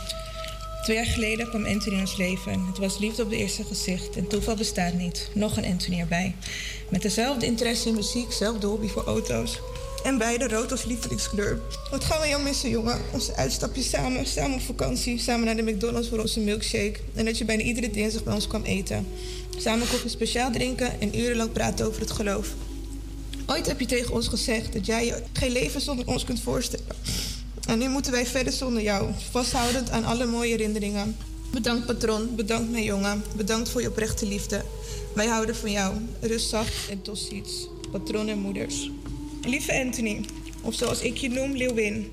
Twee jaar geleden kwam Anthony in ons leven. Het was liefde op het eerste gezicht en toeval bestaat niet. Nog een Anthony erbij. Met dezelfde interesse in muziek, zelfde hobby voor auto's. En beide rood als lievelingskleur. Wat gaan we jou missen, jongen? Onze uitstapjes samen, samen op vakantie, samen naar de McDonald's voor onze milkshake. En dat je bijna iedere dinsdag bij ons kwam eten. Samen koffie speciaal drinken en urenlang praten over het geloof. Ooit heb je tegen ons gezegd dat jij je geen leven zonder ons kunt voorstellen. En nu moeten wij verder zonder jou, vasthoudend aan alle mooie herinneringen. Bedankt patron, bedankt mijn jongen, bedankt voor je oprechte liefde. Wij houden van jou. Rust zacht en tot ziens. Patron en moeders. Lieve Anthony, of zoals ik je noem, Leeuwin.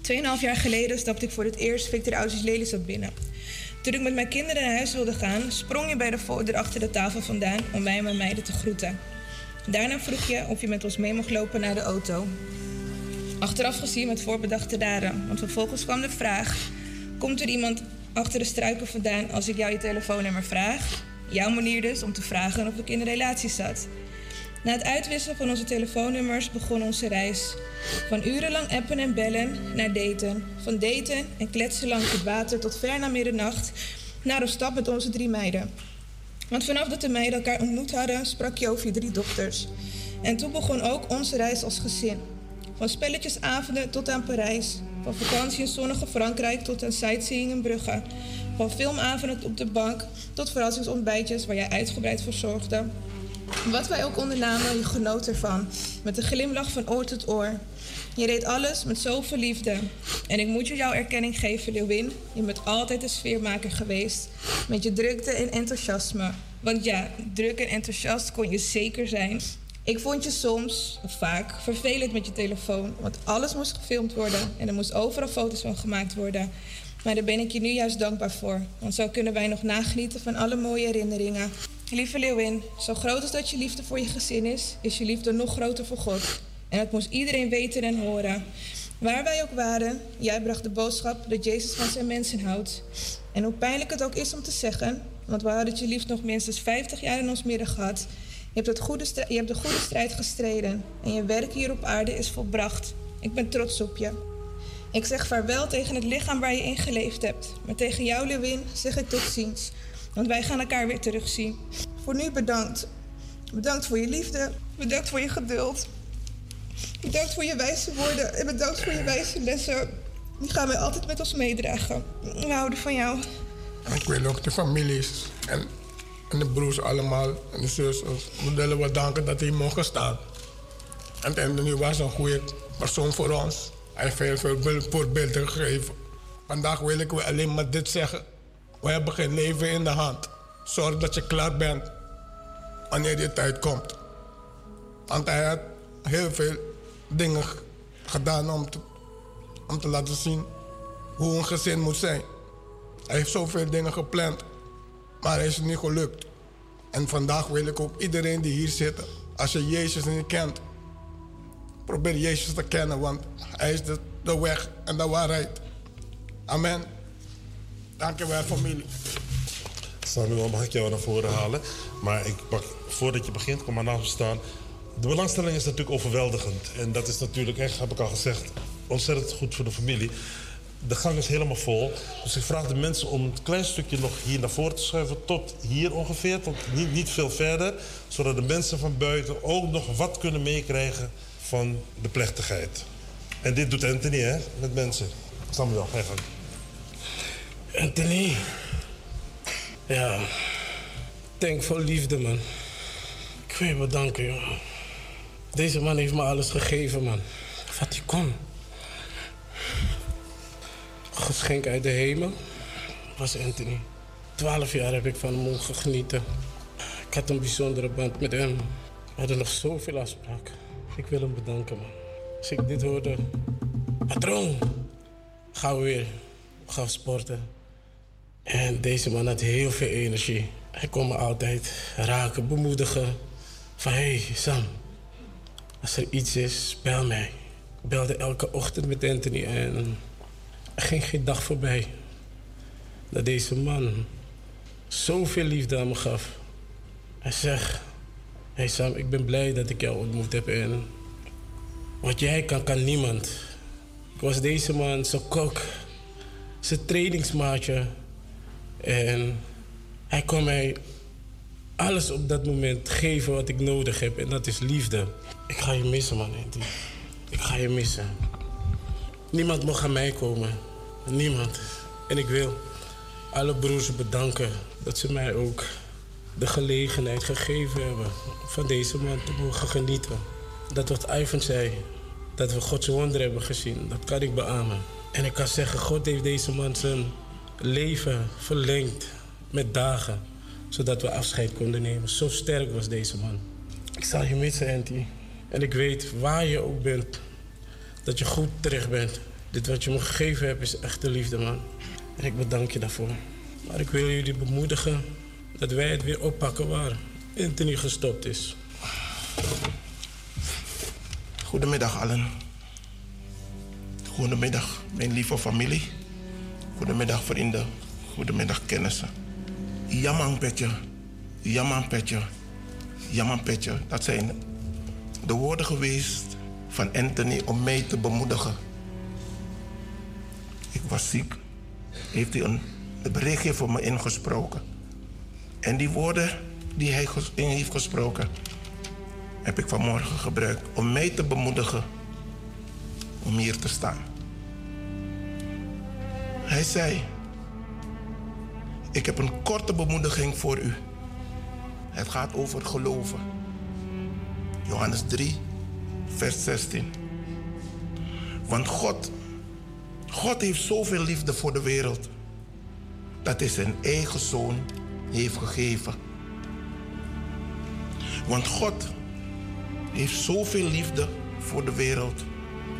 Tweeënhalf jaar geleden stapte ik voor het eerst Victor Ausi's Lelystad binnen. Toen ik met mijn kinderen naar huis wilde gaan, sprong je bij de voordeur achter de tafel vandaan om mij en mijn meiden te groeten. Daarna vroeg je of je met ons mee mocht lopen naar de auto. Achteraf gezien met voorbedachte daden, want vervolgens kwam de vraag: Komt er iemand achter de struiken vandaan als ik jou je telefoonnummer vraag? Jouw manier dus om te vragen of ik in een relatie zat. Na het uitwisselen van onze telefoonnummers begon onze reis. Van urenlang appen en bellen naar daten. Van daten en kletsen langs het water tot ver na middernacht naar een stap met onze drie meiden. Want vanaf dat de meiden elkaar ontmoet hadden, sprak je over je drie dochters. En toen begon ook onze reis als gezin. Van spelletjesavonden tot aan Parijs. Van vakantie in zonnige Frankrijk tot aan sightseeing in Brugge. Van filmavonden op de bank tot verrassingsontbijtjes waar jij uitgebreid voor zorgde. Wat wij ook ondernamen, je genoot ervan. Met een glimlach van oor tot oor. Je deed alles met zoveel liefde. En ik moet je jouw erkenning geven, Leeuwin. Je bent altijd een sfeermaker geweest. Met je drukte en enthousiasme. Want ja, druk en enthousiast kon je zeker zijn. Ik vond je soms, of vaak, vervelend met je telefoon. Want alles moest gefilmd worden en er moest overal foto's van gemaakt worden. Maar daar ben ik je nu juist dankbaar voor. Want zo kunnen wij nog nagenieten van alle mooie herinneringen. Lieve Leeuwin, zo groot als dat je liefde voor je gezin is, is je liefde nog groter voor God. En dat moest iedereen weten en horen. Waar wij ook waren, jij bracht de boodschap dat Jezus van zijn mensen houdt. En hoe pijnlijk het ook is om te zeggen, want we hadden je liefst nog minstens 50 jaar in ons midden gehad. Je hebt, het goede je hebt de goede strijd gestreden en je werk hier op aarde is volbracht. Ik ben trots op je. Ik zeg vaarwel tegen het lichaam waar je in geleefd hebt. Maar tegen jou, Lewin, zeg ik tot ziens. Want wij gaan elkaar weer terugzien. Voor nu bedankt. Bedankt voor je liefde. Bedankt voor je geduld. Bedankt voor je wijze woorden. En bedankt voor je wijze lessen. Die gaan wij altijd met ons meedragen. We houden van jou. Ik wil ook de families en, en de broers allemaal en de zusters. We willen we danken dat hij mogen staan. En Anthony was een goede persoon voor ons. Hij heeft heel veel voorbeelden gegeven. Vandaag wil ik alleen maar dit zeggen. We hebben geen leven in de hand. Zorg dat je klaar bent wanneer die tijd komt. Want hij had heel veel dingen gedaan om te, om te laten zien hoe een gezin moet zijn. Hij heeft zoveel dingen gepland, maar hij is niet gelukt. En vandaag wil ik ook iedereen die hier zit, als je Jezus niet kent, probeer Jezus te kennen, want hij is de, de weg en de waarheid. Amen. Dank je wel, familie. Samuel, mag ik jou naar voren halen? Maar ik pak, voordat je begint, kom maar naast me staan. De belangstelling is natuurlijk overweldigend. En dat is natuurlijk echt, heb ik al gezegd, ontzettend goed voor de familie. De gang is helemaal vol. Dus ik vraag de mensen om een klein stukje nog hier naar voren te schuiven. Tot hier ongeveer, tot niet, niet veel verder. Zodat de mensen van buiten ook nog wat kunnen meekrijgen van de plechtigheid. En dit doet Anthony, hè, met mensen. Samuel, ga je gang. Anthony. Ja. Denk vol liefde, man. Ik wil je bedanken, jongen. Deze man heeft me alles gegeven, man. Wat hij kon. Geschenk uit de hemel was Anthony. Twaalf jaar heb ik van hem genieten. Ik had een bijzondere band met hem. We hadden nog zoveel afspraken. Ik wil hem bedanken, man. Als ik dit hoorde... Patroon, gaan we weer. We gaan sporten. En deze man had heel veel energie. Hij kon me altijd raken, bemoedigen. Van hé, hey, Sam, als er iets is, bel mij. Ik belde elke ochtend met Anthony en er ging geen dag voorbij dat deze man zoveel liefde aan me gaf. Hij zegt, hey Sam, ik ben blij dat ik jou ontmoet heb en wat jij kan, kan niemand. Ik was deze man zijn kok, zijn trainingsmaatje. En hij kon mij alles op dat moment geven wat ik nodig heb. En dat is liefde. Ik ga je missen, man. Ik ga je missen. Niemand mag aan mij komen. Niemand. En ik wil alle broers bedanken dat ze mij ook de gelegenheid gegeven hebben van deze man te mogen genieten. Dat wat Ivan zei, dat we Gods wonder hebben gezien, dat kan ik beamen. En ik kan zeggen, God heeft deze man zijn leven verlengd met dagen, zodat we afscheid konden nemen. Zo sterk was deze man. Ik zal je missen, Anty. En ik weet waar je ook bent, dat je goed terecht bent. Dit wat je me gegeven hebt is echte liefde, man. En ik bedank je daarvoor. Maar ik wil jullie bemoedigen dat wij het weer oppakken waar Anthony gestopt is. Goedemiddag allen. Goedemiddag, mijn lieve familie. Goedemiddag, vrienden. Goedemiddag, kennissen. Jamman petje, jamman petje, jamman petje. Dat zijn de woorden geweest van Anthony om mij te bemoedigen. Ik was ziek. Heeft hij een, berichtje voor me ingesproken. En die woorden die hij in heeft gesproken, heb ik vanmorgen gebruikt om mij te bemoedigen om hier te staan. Hij zei: Ik heb een korte bemoediging voor u. Het gaat over geloven. Johannes 3, vers 16. Want God, God heeft zoveel liefde voor de wereld dat hij zijn eigen zoon heeft gegeven. Want God heeft zoveel liefde voor de wereld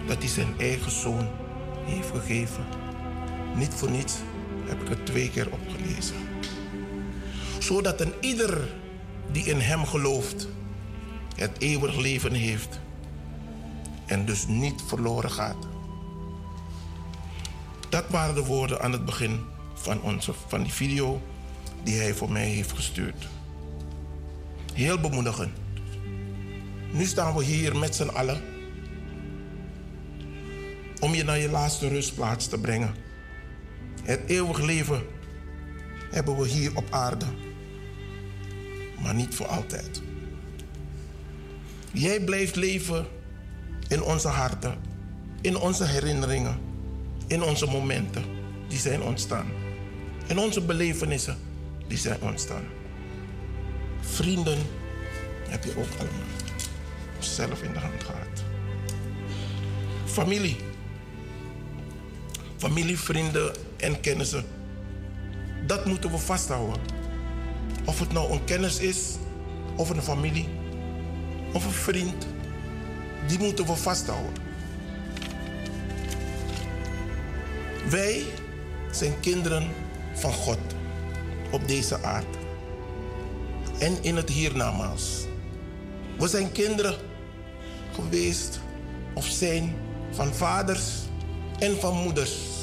dat hij zijn eigen zoon heeft gegeven. Niet voor niets heb ik het twee keer opgelezen. Zodat een ieder die in hem gelooft het eeuwig leven heeft en dus niet verloren gaat. Dat waren de woorden aan het begin van, onze, van die video die hij voor mij heeft gestuurd. Heel bemoedigend. Nu staan we hier met z'n allen om je naar je laatste rustplaats te brengen. Het eeuwig leven hebben we hier op aarde, maar niet voor altijd. Jij blijft leven in onze harten, in onze herinneringen, in onze momenten die zijn ontstaan. In onze belevenissen die zijn ontstaan. Vrienden heb je ook allemaal zelf in de hand gehad. Familie. Familie, vrienden en kennissen. Dat moeten we vasthouden. Of het nou een kennis is, of een familie, of een vriend. Die moeten we vasthouden. Wij zijn kinderen van God op deze aarde. En in het hiernamaals. We zijn kinderen geweest of zijn van vaders en van moeders.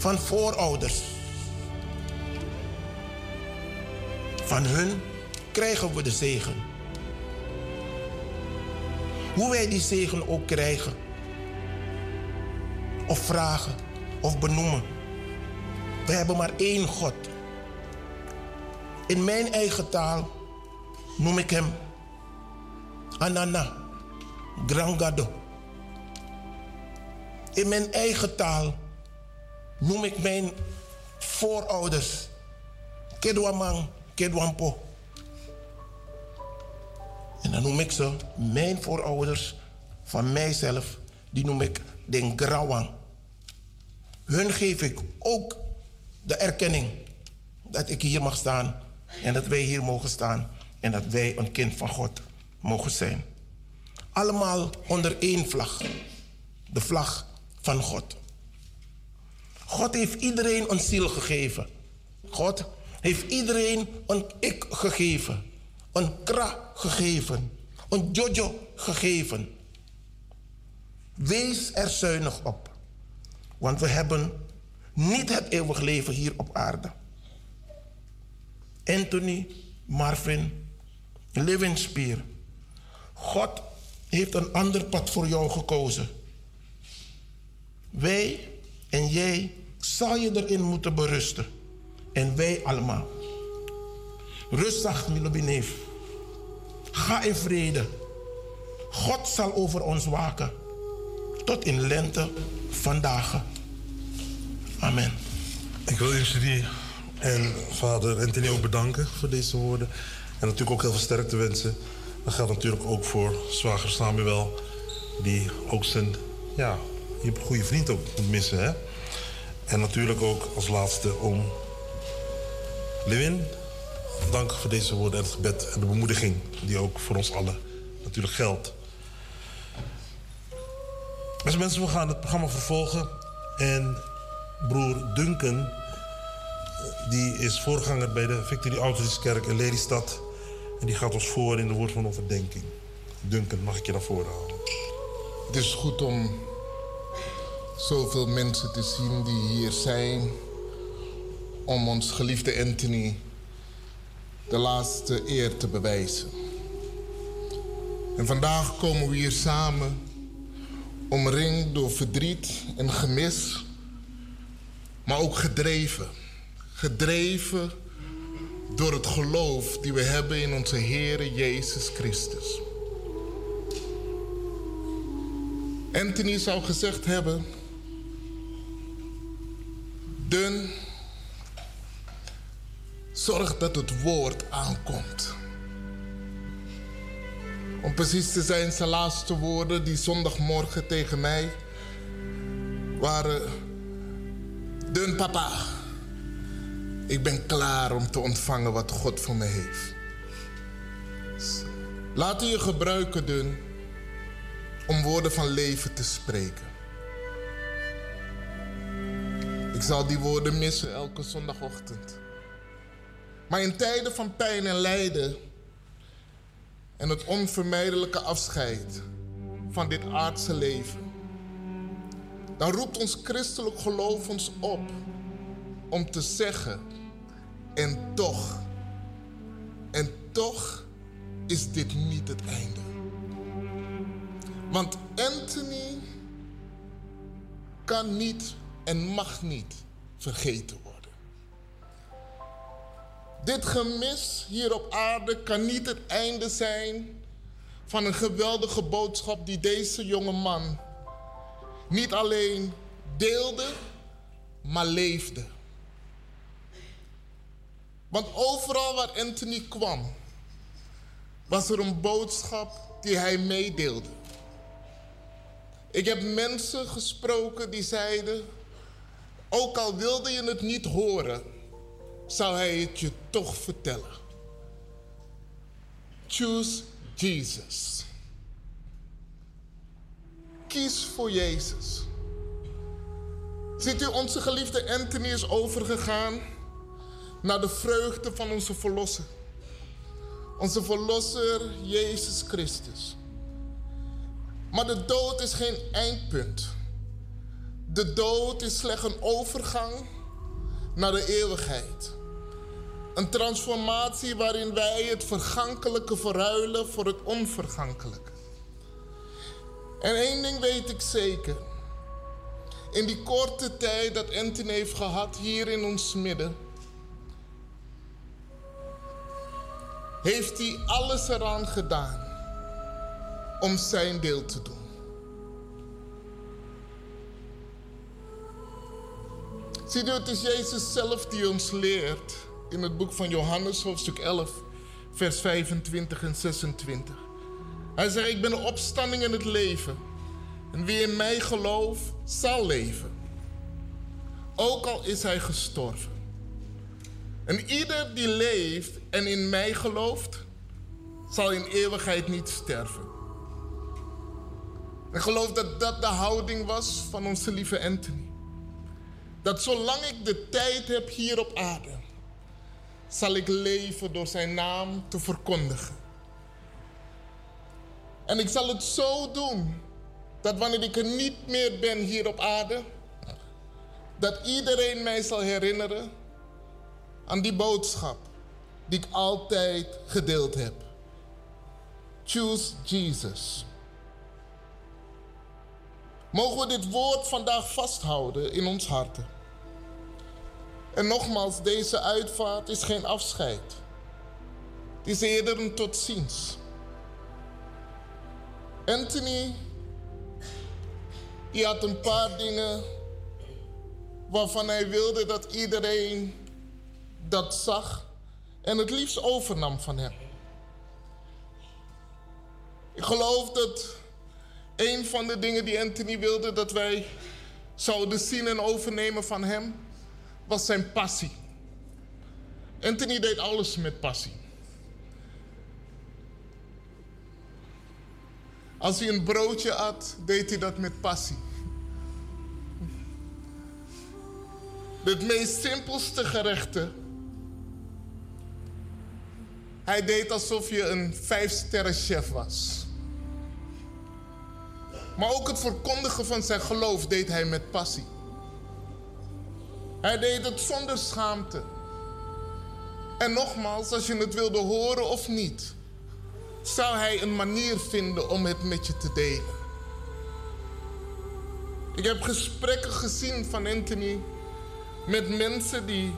Van voorouders. Van hun krijgen we de zegen. Hoe wij die zegen ook krijgen, of vragen, of benoemen. We hebben maar één God. In mijn eigen taal noem ik hem Anana, Grangado. In mijn eigen taal noem ik mijn voorouders Kedwamang, Kedwampo. En dan noem ik ze, mijn voorouders van mijzelf, die noem ik Den Grawang. Hun geef ik ook de erkenning dat ik hier mag staan en dat wij hier mogen staan en dat wij een kind van God mogen zijn. Allemaal onder één vlag, de vlag van God. God heeft iedereen een ziel gegeven. God heeft iedereen een ik gegeven, een kra gegeven, een jojo gegeven. Wees er zuinig op, want we hebben niet het eeuwig leven hier op aarde. Anthony, Marvin, Levenspier. God heeft een ander pad voor jou gekozen. Wij en jij zal je erin moeten berusten. En wij allemaal. Rustig, Milobineef. Ga in vrede. God zal over ons waken. Tot in lente vandaag. Amen. Ik wil jullie en vader Anthony ook bedanken voor deze woorden. En natuurlijk ook heel veel sterkte wensen. Dat geldt natuurlijk ook voor zwager Samuel. Die ook zijn, ja, je goede vriend ook moet missen. Hè? En natuurlijk ook als laatste om Lewin. Dank voor deze woorden en het gebed en de bemoediging die ook voor ons allen natuurlijk geldt. Beste mensen, we gaan het programma vervolgen. En broer Duncan, die is voorganger bij de Victory Outreachkerk in Lelystad. En die gaat ons voor in de woord van overdenking. Duncan, mag ik je naar voren halen? Het is goed om zoveel mensen te zien die hier zijn. Om ons geliefde Anthony de laatste eer te bewijzen. En vandaag komen we hier samen, omringd door verdriet en gemis, maar ook gedreven. Gedreven door het geloof die we hebben in onze Heer Jezus Christus. Anthony zou gezegd hebben: Dun, zorg dat het woord aankomt. Om precies te zijn, zijn laatste woorden die zondagmorgen tegen mij waren: Dun papa, ik ben klaar om te ontvangen wat God voor me heeft. Laat u je gebruiken, Dun, om woorden van leven te spreken. Ik zal die woorden missen elke zondagochtend. Maar in tijden van pijn en lijden en het onvermijdelijke afscheid van dit aardse leven, dan roept ons christelijk geloof ons op om te zeggen, en toch, en toch is dit niet het einde. Want Anthony kan niet en mag niet vergeten worden. Dit gemis hier op aarde kan niet het einde zijn van een geweldige boodschap die deze jonge man niet alleen deelde, maar leefde. Want overal waar Anthony kwam, was er een boodschap die hij meedeelde. Ik heb mensen gesproken die zeiden, ook al wilde je het niet horen, zou hij het je toch vertellen. Choose Jesus. Kies voor Jezus. Ziet u, onze geliefde Anthony is overgegaan naar de vreugde van onze Verlosser. Onze Verlosser Jezus Christus. Maar de dood is geen eindpunt. De dood is slechts een overgang naar de eeuwigheid. Een transformatie waarin wij het vergankelijke verruilen voor het onvergankelijke. En één ding weet ik zeker. In die korte tijd dat Anthony heeft gehad hier in ons midden, heeft hij alles eraan gedaan om zijn deel te doen. Zie je, het is Jezus zelf die ons leert in het boek van Johannes, hoofdstuk 11, vers 25 en 26. Hij zegt, ik ben de opstanding en het leven. En wie in mij gelooft, zal leven. Ook al is hij gestorven. En ieder die leeft en in mij gelooft, zal in eeuwigheid niet sterven. Ik geloof dat dat de houding was van onze lieve Anthony. Dat zolang ik de tijd heb hier op aarde, zal ik leven door zijn naam te verkondigen. En ik zal het zo doen dat wanneer ik er niet meer ben hier op aarde, dat iedereen mij zal herinneren aan die boodschap die ik altijd gedeeld heb. Choose Jesus. Mogen we dit woord vandaag vasthouden in ons harten. En nogmaals, deze uitvaart is geen afscheid. Het is eerder een tot ziens. Anthony, die had een paar dingen waarvan hij wilde dat iedereen dat zag en het liefst overnam van hem. Ik geloof dat een van de dingen die Anthony wilde dat wij zouden zien en overnemen van hem, was zijn passie. Anthony deed alles met passie. Als hij een broodje at, deed hij dat met passie. Het meest simpelste gerechten. Hij deed alsof je een vijfsterren chef was. Maar ook het verkondigen van zijn geloof deed hij met passie. Hij deed het zonder schaamte. En nogmaals, als je het wilde horen of niet, zou hij een manier vinden om het met je te delen. Ik heb gesprekken gezien van Anthony met mensen die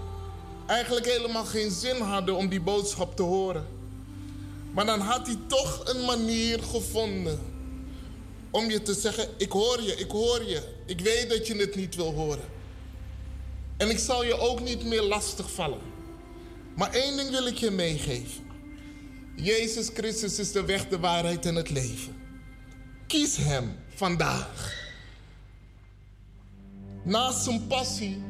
eigenlijk helemaal geen zin hadden om die boodschap te horen. Maar dan had hij toch een manier gevonden om je te zeggen: Ik hoor je, ik hoor je. Ik weet dat je het niet wil horen. En ik zal je ook niet meer lastig vallen. Maar één ding wil ik je meegeven. Jezus Christus is de weg, de waarheid en het leven. Kies Hem vandaag. Naast zijn passie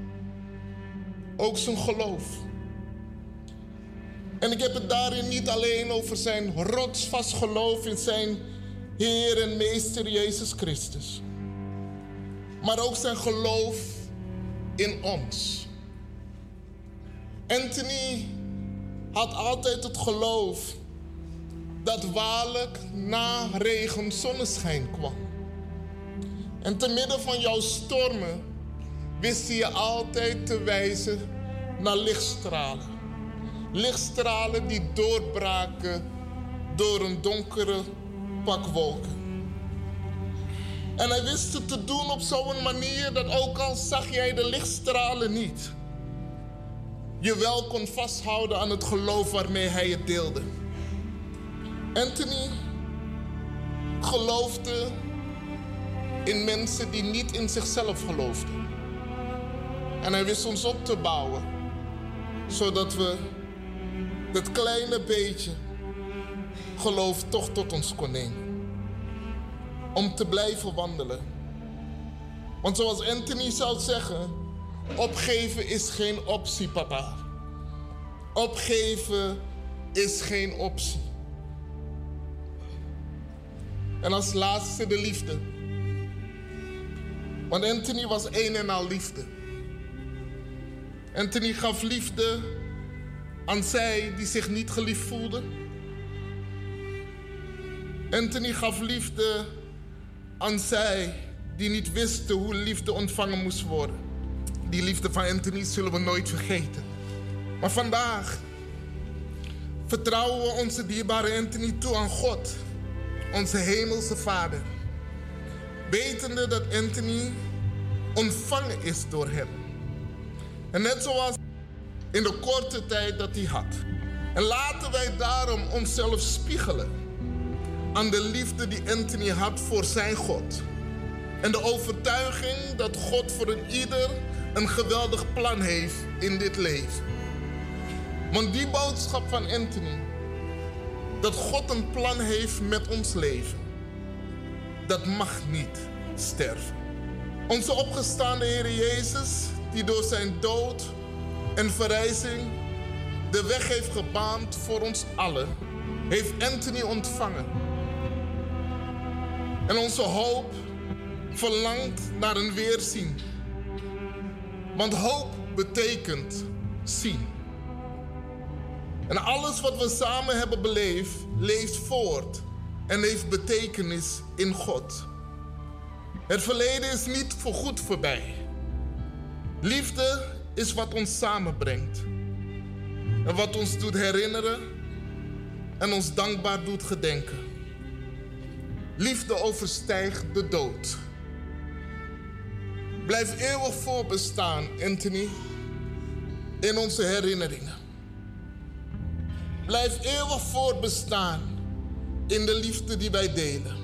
ook zijn geloof. En ik heb het daarin niet alleen over zijn rotsvast geloof in zijn Heer en Meester Jezus Christus, maar ook zijn geloof in ons. Anthony had altijd het geloof dat waarlijk na regen zonneschijn kwam. En te midden van jouw stormen wist hij je altijd te wijzen naar lichtstralen. Lichtstralen die doorbraken door een donkere pak wolken. En hij wist het te doen op zo'n manier dat ook al zag jij de lichtstralen niet, je wel kon vasthouden aan het geloof waarmee hij het deelde. Anthony geloofde in mensen die niet in zichzelf geloofden. En hij wist ons op te bouwen, zodat we dat kleine beetje geloof toch tot ons kon nemen. Om te blijven wandelen. Want zoals Anthony zou zeggen, opgeven is geen optie, papa. Opgeven is geen optie. En als laatste de liefde. Want Anthony was een en al liefde. Anthony gaf liefde aan zij die zich niet geliefd voelden. Anthony gaf liefde aan zij die niet wisten hoe liefde ontvangen moest worden. Die liefde van Anthony zullen we nooit vergeten. Maar vandaag vertrouwen we onze dierbare Anthony toe aan God, onze hemelse Vader. Wetende dat Anthony ontvangen is door hem. En net zoals in de korte tijd dat hij had. En laten wij daarom onszelf spiegelen aan de liefde die Anthony had voor zijn God. En de overtuiging dat God voor een ieder een geweldig plan heeft in dit leven. Want die boodschap van Anthony, dat God een plan heeft met ons leven, dat mag niet sterven. Onze opgestaande Heer Jezus, die door zijn dood en verrijzing de weg heeft gebaand voor ons allen, heeft Anthony ontvangen. En onze hoop verlangt naar een weerzien. Want hoop betekent zien. En alles wat we samen hebben beleefd, leeft voort en heeft betekenis in God. Het verleden is niet voorgoed voorbij. Liefde is wat ons samenbrengt. En wat ons doet herinneren en ons dankbaar doet gedenken. Liefde overstijgt de dood. Blijf eeuwig voorbestaan, Anthony, in onze herinneringen. Blijf eeuwig voortbestaan in de liefde die wij delen.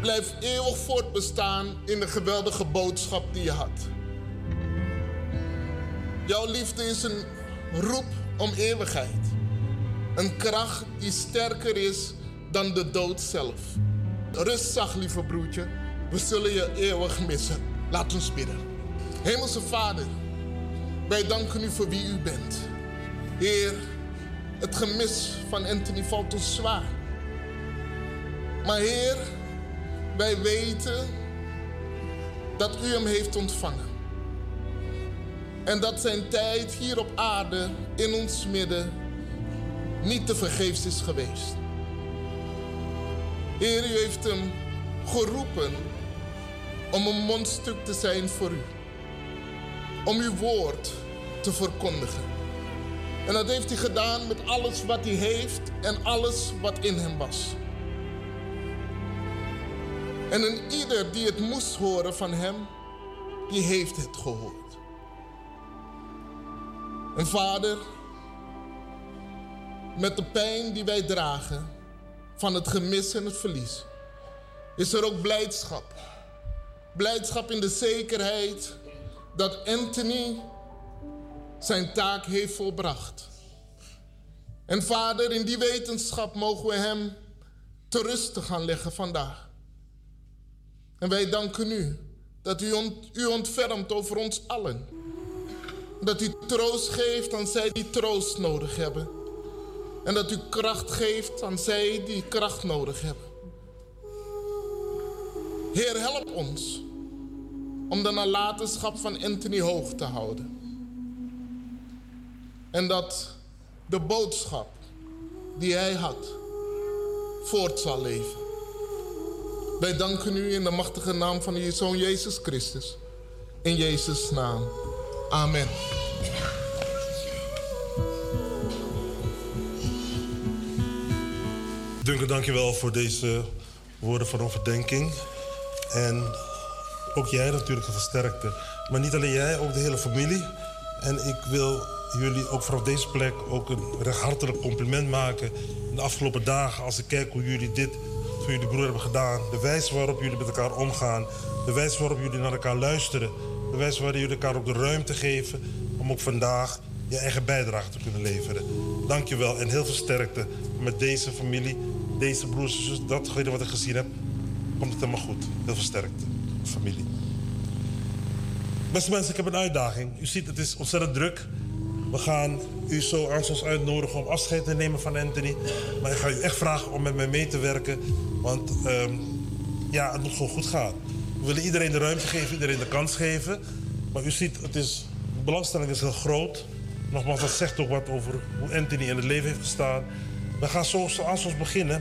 Blijf eeuwig voortbestaan in de geweldige boodschap die je had. Jouw liefde is een roep om eeuwigheid. Een kracht die sterker is dan de dood zelf. Rust lieve broertje. We zullen je eeuwig missen. Laat ons bidden. Hemelse Vader, wij danken u voor wie u bent. Heer, het gemis van Anthony valt ons zwaar. Maar Heer, wij weten dat u hem heeft ontvangen. En dat zijn tijd hier op aarde in ons midden niet te vergeefs is geweest. Heer, u heeft hem geroepen om een mondstuk te zijn voor u. Om uw woord te verkondigen. En dat heeft hij gedaan met alles wat hij heeft en alles wat in hem was. En een ieder die het moest horen van hem, die heeft het gehoord. En vader, met de pijn die wij dragen van het gemis en het verlies, is er ook blijdschap. Blijdschap in de zekerheid dat Anthony zijn taak heeft volbracht. En Vader, in die wetenschap mogen we Hem te rusten gaan leggen vandaag. En wij danken u dat u, u ontfermt over ons allen. Dat u troost geeft aan zij die troost nodig hebben. En dat u kracht geeft aan zij die kracht nodig hebben. Heer, help ons om de nalatenschap van Anthony hoog te houden. En dat de boodschap die hij had voort zal leven. Wij danken u in de machtige naam van uw Zoon Jezus Christus. In Jezus' naam. Amen. Duncan, dankjewel voor deze woorden van overdenking. En ook jij natuurlijk versterkte. Maar niet alleen jij, ook de hele familie. En ik wil jullie ook vanaf deze plek ook een recht hartelijk compliment maken. In de afgelopen dagen, als ik kijk hoe jullie dit voor jullie broer hebben gedaan. De wijze waarop jullie met elkaar omgaan. De wijze waarop jullie naar elkaar luisteren. De wijze waarop jullie elkaar ook de ruimte geven om ook vandaag je eigen bijdrage te kunnen leveren. Dankjewel en heel veel sterkte met deze familie, deze broers en zussen. Datgene wat ik gezien heb, komt het helemaal goed. Heel veel sterkte, familie. Beste mensen, ik heb een uitdaging. U ziet, het is ontzettend druk. We gaan u zo aan ons uitnodigen om afscheid te nemen van Anthony. Maar ik ga u echt vragen om met mij mee te werken. Want ehm, ja, het moet gewoon goed gaan. We willen iedereen de ruimte geven, iedereen de kans geven. Maar u ziet, het is, de belangstelling is heel groot. Nogmaals, dat zegt ook wat over hoe Anthony in het leven heeft gestaan. We gaan zo, zo aan ons beginnen.